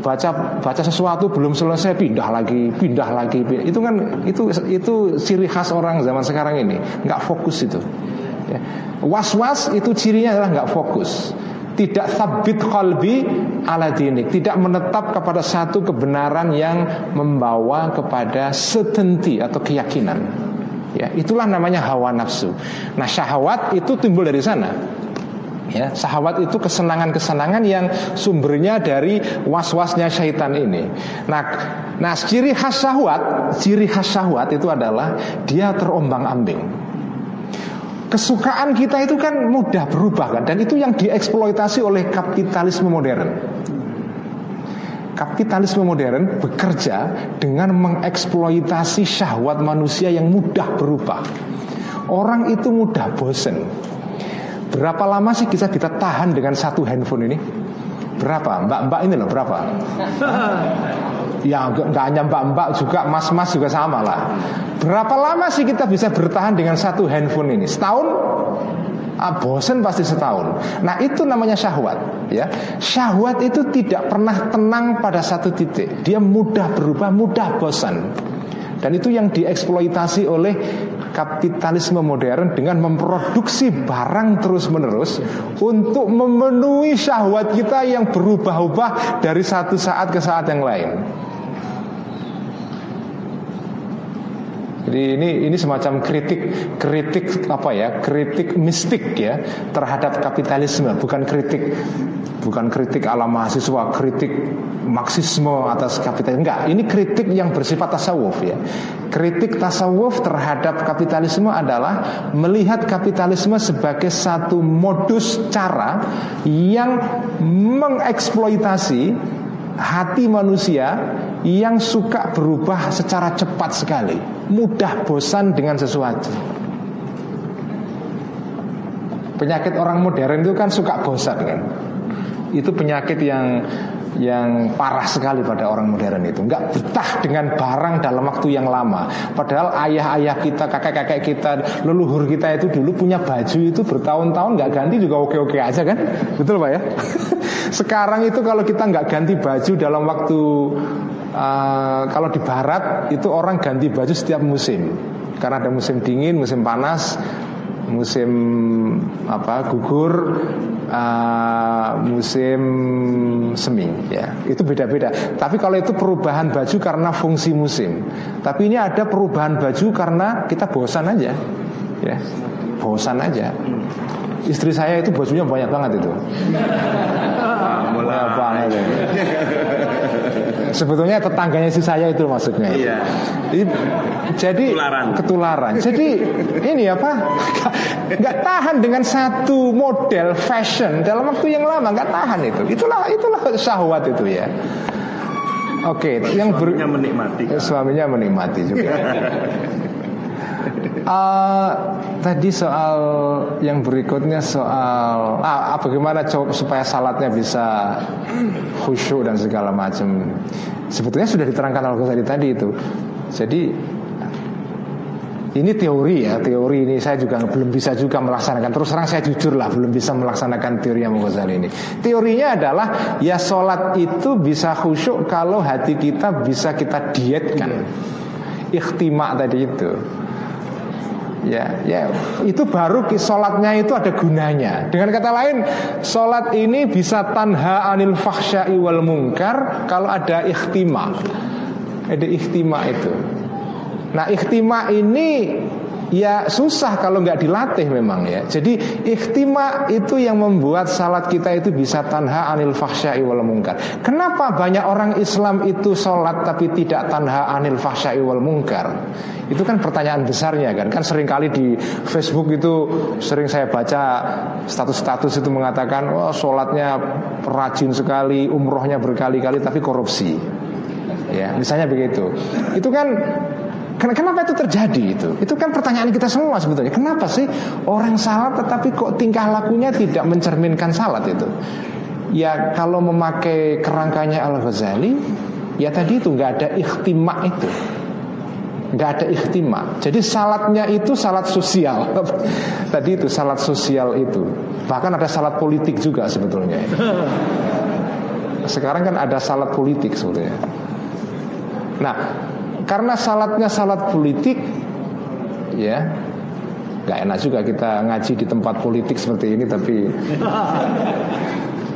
Baca baca sesuatu belum selesai pindah lagi pindah lagi. Pindah. itu kan itu itu ciri khas orang zaman sekarang ini. Nggak fokus itu. Ya. was was itu cirinya adalah nggak fokus. Tidak sabit kalbi ala dinik. Tidak menetap kepada satu kebenaran yang membawa kepada setenti atau keyakinan ya itulah namanya hawa nafsu nah syahwat itu timbul dari sana Ya, sahwat itu kesenangan-kesenangan yang sumbernya dari was-wasnya syaitan ini. Nah, nah ciri khas syahwat, ciri khas syahwat itu adalah dia terombang-ambing. Kesukaan kita itu kan mudah berubah kan dan itu yang dieksploitasi oleh kapitalisme modern. Kapitalisme modern bekerja dengan mengeksploitasi syahwat manusia yang mudah berubah. Orang itu mudah bosen Berapa lama sih kita kita tahan dengan satu handphone ini? Berapa? Mbak-mbak ini loh berapa? ya nggak hanya mbak-mbak juga mas-mas juga sama lah. Berapa lama sih kita bisa bertahan dengan satu handphone ini? Setahun? Ah, bosen pasti setahun. Nah itu namanya syahwat, ya. Syahwat itu tidak pernah tenang pada satu titik. Dia mudah berubah, mudah bosan. Dan itu yang dieksploitasi oleh kapitalisme modern dengan memproduksi barang terus-menerus untuk memenuhi syahwat kita yang berubah-ubah dari satu saat ke saat yang lain. Jadi ini ini semacam kritik kritik apa ya? Kritik mistik ya terhadap kapitalisme. Bukan kritik bukan kritik ala mahasiswa kritik marxisme atas kapitalisme. Enggak ini kritik yang bersifat tasawuf ya. Kritik tasawuf terhadap kapitalisme adalah melihat kapitalisme sebagai satu modus cara yang mengeksploitasi hati manusia yang suka berubah secara cepat sekali, mudah bosan dengan sesuatu. Penyakit orang modern itu kan suka bosan kan. Itu penyakit yang yang parah sekali pada orang modern itu nggak betah dengan barang dalam waktu yang lama padahal ayah-ayah kita kakek-kakek kita leluhur kita itu dulu punya baju itu bertahun-tahun nggak ganti juga oke-oke aja kan betul pak ya sekarang itu kalau kita nggak ganti baju dalam waktu uh, kalau di barat itu orang ganti baju setiap musim. Karena ada musim dingin musim panas musim apa gugur uh, musim semi ya. Itu beda-beda. Tapi kalau itu perubahan baju karena fungsi musim. Tapi ini ada perubahan baju karena kita bosan aja ya. Bosan aja. Istri saya itu bajunya banyak banget itu. Banyak banget. ya. Sebetulnya tetangganya si saya itu maksudnya. Iya. Jadi, Ketularan. ketularan. Jadi ini apa? Nggak tahan dengan satu model fashion dalam waktu yang lama nggak tahan itu. Itulah itulah syahwat itu ya. Oke, yang ber- menikmati. suaminya menikmati juga. Eh, tadi soal yang berikutnya soal ah, ah, bagaimana supaya salatnya bisa khusyuk dan segala macam. Sebetulnya sudah diterangkan Al Ghazali tadi itu. Jadi ini teori ya, teori ini saya juga belum bisa juga melaksanakan. Terus terang saya jujur lah, belum bisa melaksanakan teori yang Ghazali ini. Teorinya adalah ya sholat itu bisa khusyuk kalau hati kita bisa kita dietkan. Ikhtimak tadi itu. Ya, ya, itu baru sholatnya itu ada gunanya. Dengan kata lain, sholat ini bisa tanha anil fahsya'i wal mungkar kalau ada ikhtima. Ada ikhtima itu. Nah, ikhtima ini ya susah kalau nggak dilatih memang ya. Jadi ikhtima itu yang membuat salat kita itu bisa tanha anil fahsya'i wal mungkar. Kenapa banyak orang Islam itu sholat tapi tidak tanha anil fahsya'i wal mungkar? Itu kan pertanyaan besarnya kan. Kan sering kali di Facebook itu sering saya baca status-status itu mengatakan, oh sholatnya rajin sekali, umrohnya berkali-kali tapi korupsi. Ya, misalnya begitu. Itu kan Kenapa itu terjadi itu? Itu kan pertanyaan kita semua sebetulnya. Kenapa sih orang salat tetapi kok tingkah lakunya tidak mencerminkan salat itu? Ya kalau memakai kerangkanya Al Ghazali, ya tadi itu nggak ada ikhtimak itu, nggak ada ikhtimak. Jadi salatnya itu salat sosial. tadi itu salat sosial itu. Bahkan ada salat politik juga sebetulnya. Sekarang kan ada salat politik sebetulnya. Nah, karena salatnya salat politik, ya, nggak enak juga kita ngaji di tempat politik seperti ini, tapi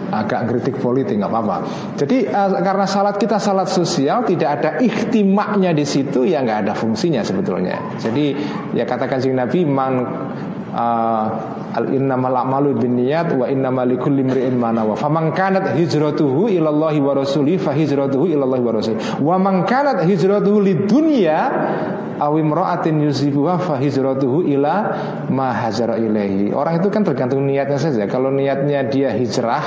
agak kritik politik nggak apa-apa. Jadi eh, karena salat kita salat sosial tidak ada ikhtimaknya di situ ya nggak ada fungsinya sebetulnya. Jadi ya katakan sing Nabi man uh, al innamal a'malu binniyat wa innamal likulli imri'in ma nawa. Faman kanat hijratuhu ila Allah wa rasuli fa hijratuhu ila Allah wa rasuli. Wa man kanat hijratuhu lidunya aw imra'atin yusibuha fa hijratuhu ila ma hajara ilaihi. Orang itu kan tergantung niatnya saja. Kalau niatnya dia hijrah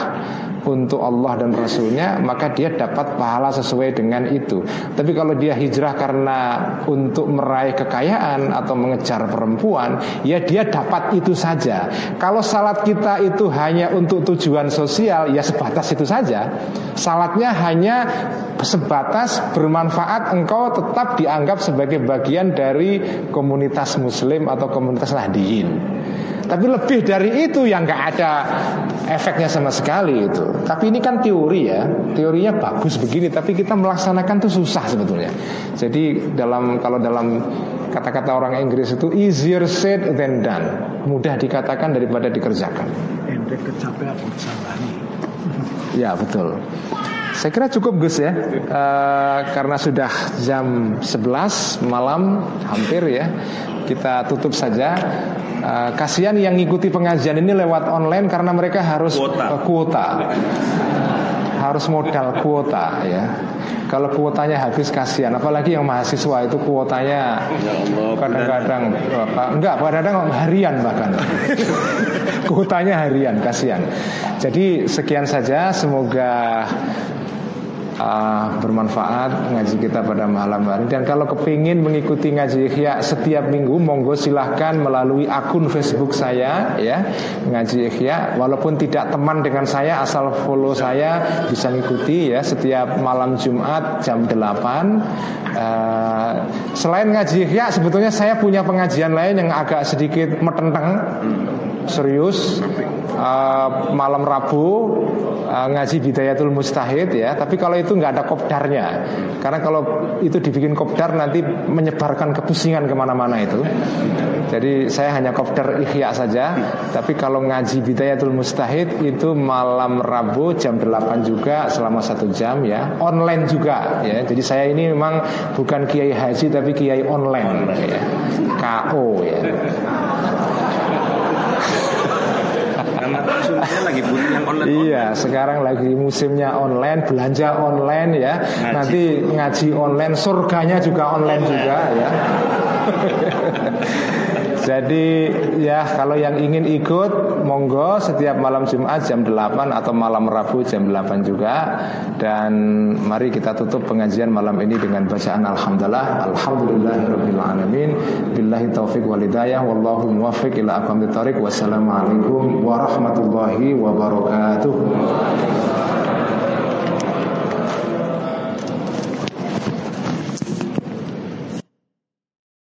untuk Allah dan Rasulnya maka dia dapat pahala sesuai dengan itu. Tapi kalau dia hijrah karena untuk meraih kekayaan atau mengejar perempuan, ya dia dapat itu saja. Kalau salat kita itu hanya untuk tujuan sosial, ya sebatas itu saja. Salatnya hanya sebatas bermanfaat, engkau tetap dianggap sebagai bagian dari komunitas Muslim atau komunitas Nahdiyin. Tapi lebih dari itu yang nggak ada efeknya sama sekali itu. Tapi ini kan teori ya, teorinya bagus begini, tapi kita melaksanakan tuh susah sebetulnya. Jadi dalam kalau dalam kata-kata orang Inggris itu easier said than done, mudah dikatakan daripada dikerjakan. Kecapean bersabari. Ya betul. Saya kira cukup Gus ya, Eh, karena sudah jam 11 malam hampir ya, kita tutup saja. Eh, kasihan yang ngikuti pengajian ini lewat online karena mereka harus Kuota. eh, kuota. harus modal kuota ya. Kalau kuotanya habis kasihan, apalagi yang mahasiswa itu kuotanya Ya kadang-kadang apa, enggak kadang-kadang harian bahkan kuotanya harian kasihan jadi sekian saja semoga uh, bermanfaat ngaji kita pada malam hari dan kalau kepingin mengikuti ngaji Ikhya setiap minggu monggo silahkan melalui akun Facebook saya ya ngaji Ikhya walaupun tidak teman dengan saya asal follow saya bisa ngikuti ya setiap malam Jumat jam 8 uh, selain ngaji Ikhya sebetulnya saya punya pengajian lain yang agak sedikit metenteng serius uh, malam Rabu uh, ngaji Bidayatul Mustahid ya. Tapi kalau itu nggak ada kopdarnya. Karena kalau itu dibikin kopdar nanti menyebarkan kepusingan ke mana-mana itu. Jadi saya hanya kopdar ikhya saja. Tapi kalau ngaji Bidayatul Mustahid itu malam Rabu jam 8 juga selama satu jam ya. Online juga ya. Jadi saya ini memang bukan kiai haji tapi kiai online ya. KO ya Lagi yang online. Iya, sekarang lagi musimnya online, belanja online ya. Ngaji. Nanti ngaji online, surganya juga online juga ya. Jadi ya kalau yang ingin ikut monggo setiap malam Jumat jam 8 atau malam Rabu jam 8 juga. Dan mari kita tutup pengajian malam ini dengan bacaan alhamdulillah alhamdulillahirabbil alamin. Billahi taufik wal hidayah. Wallahu muwaffiq ila aqwamit thoriq wassalamualaikum warahmatullahi wabarakatuh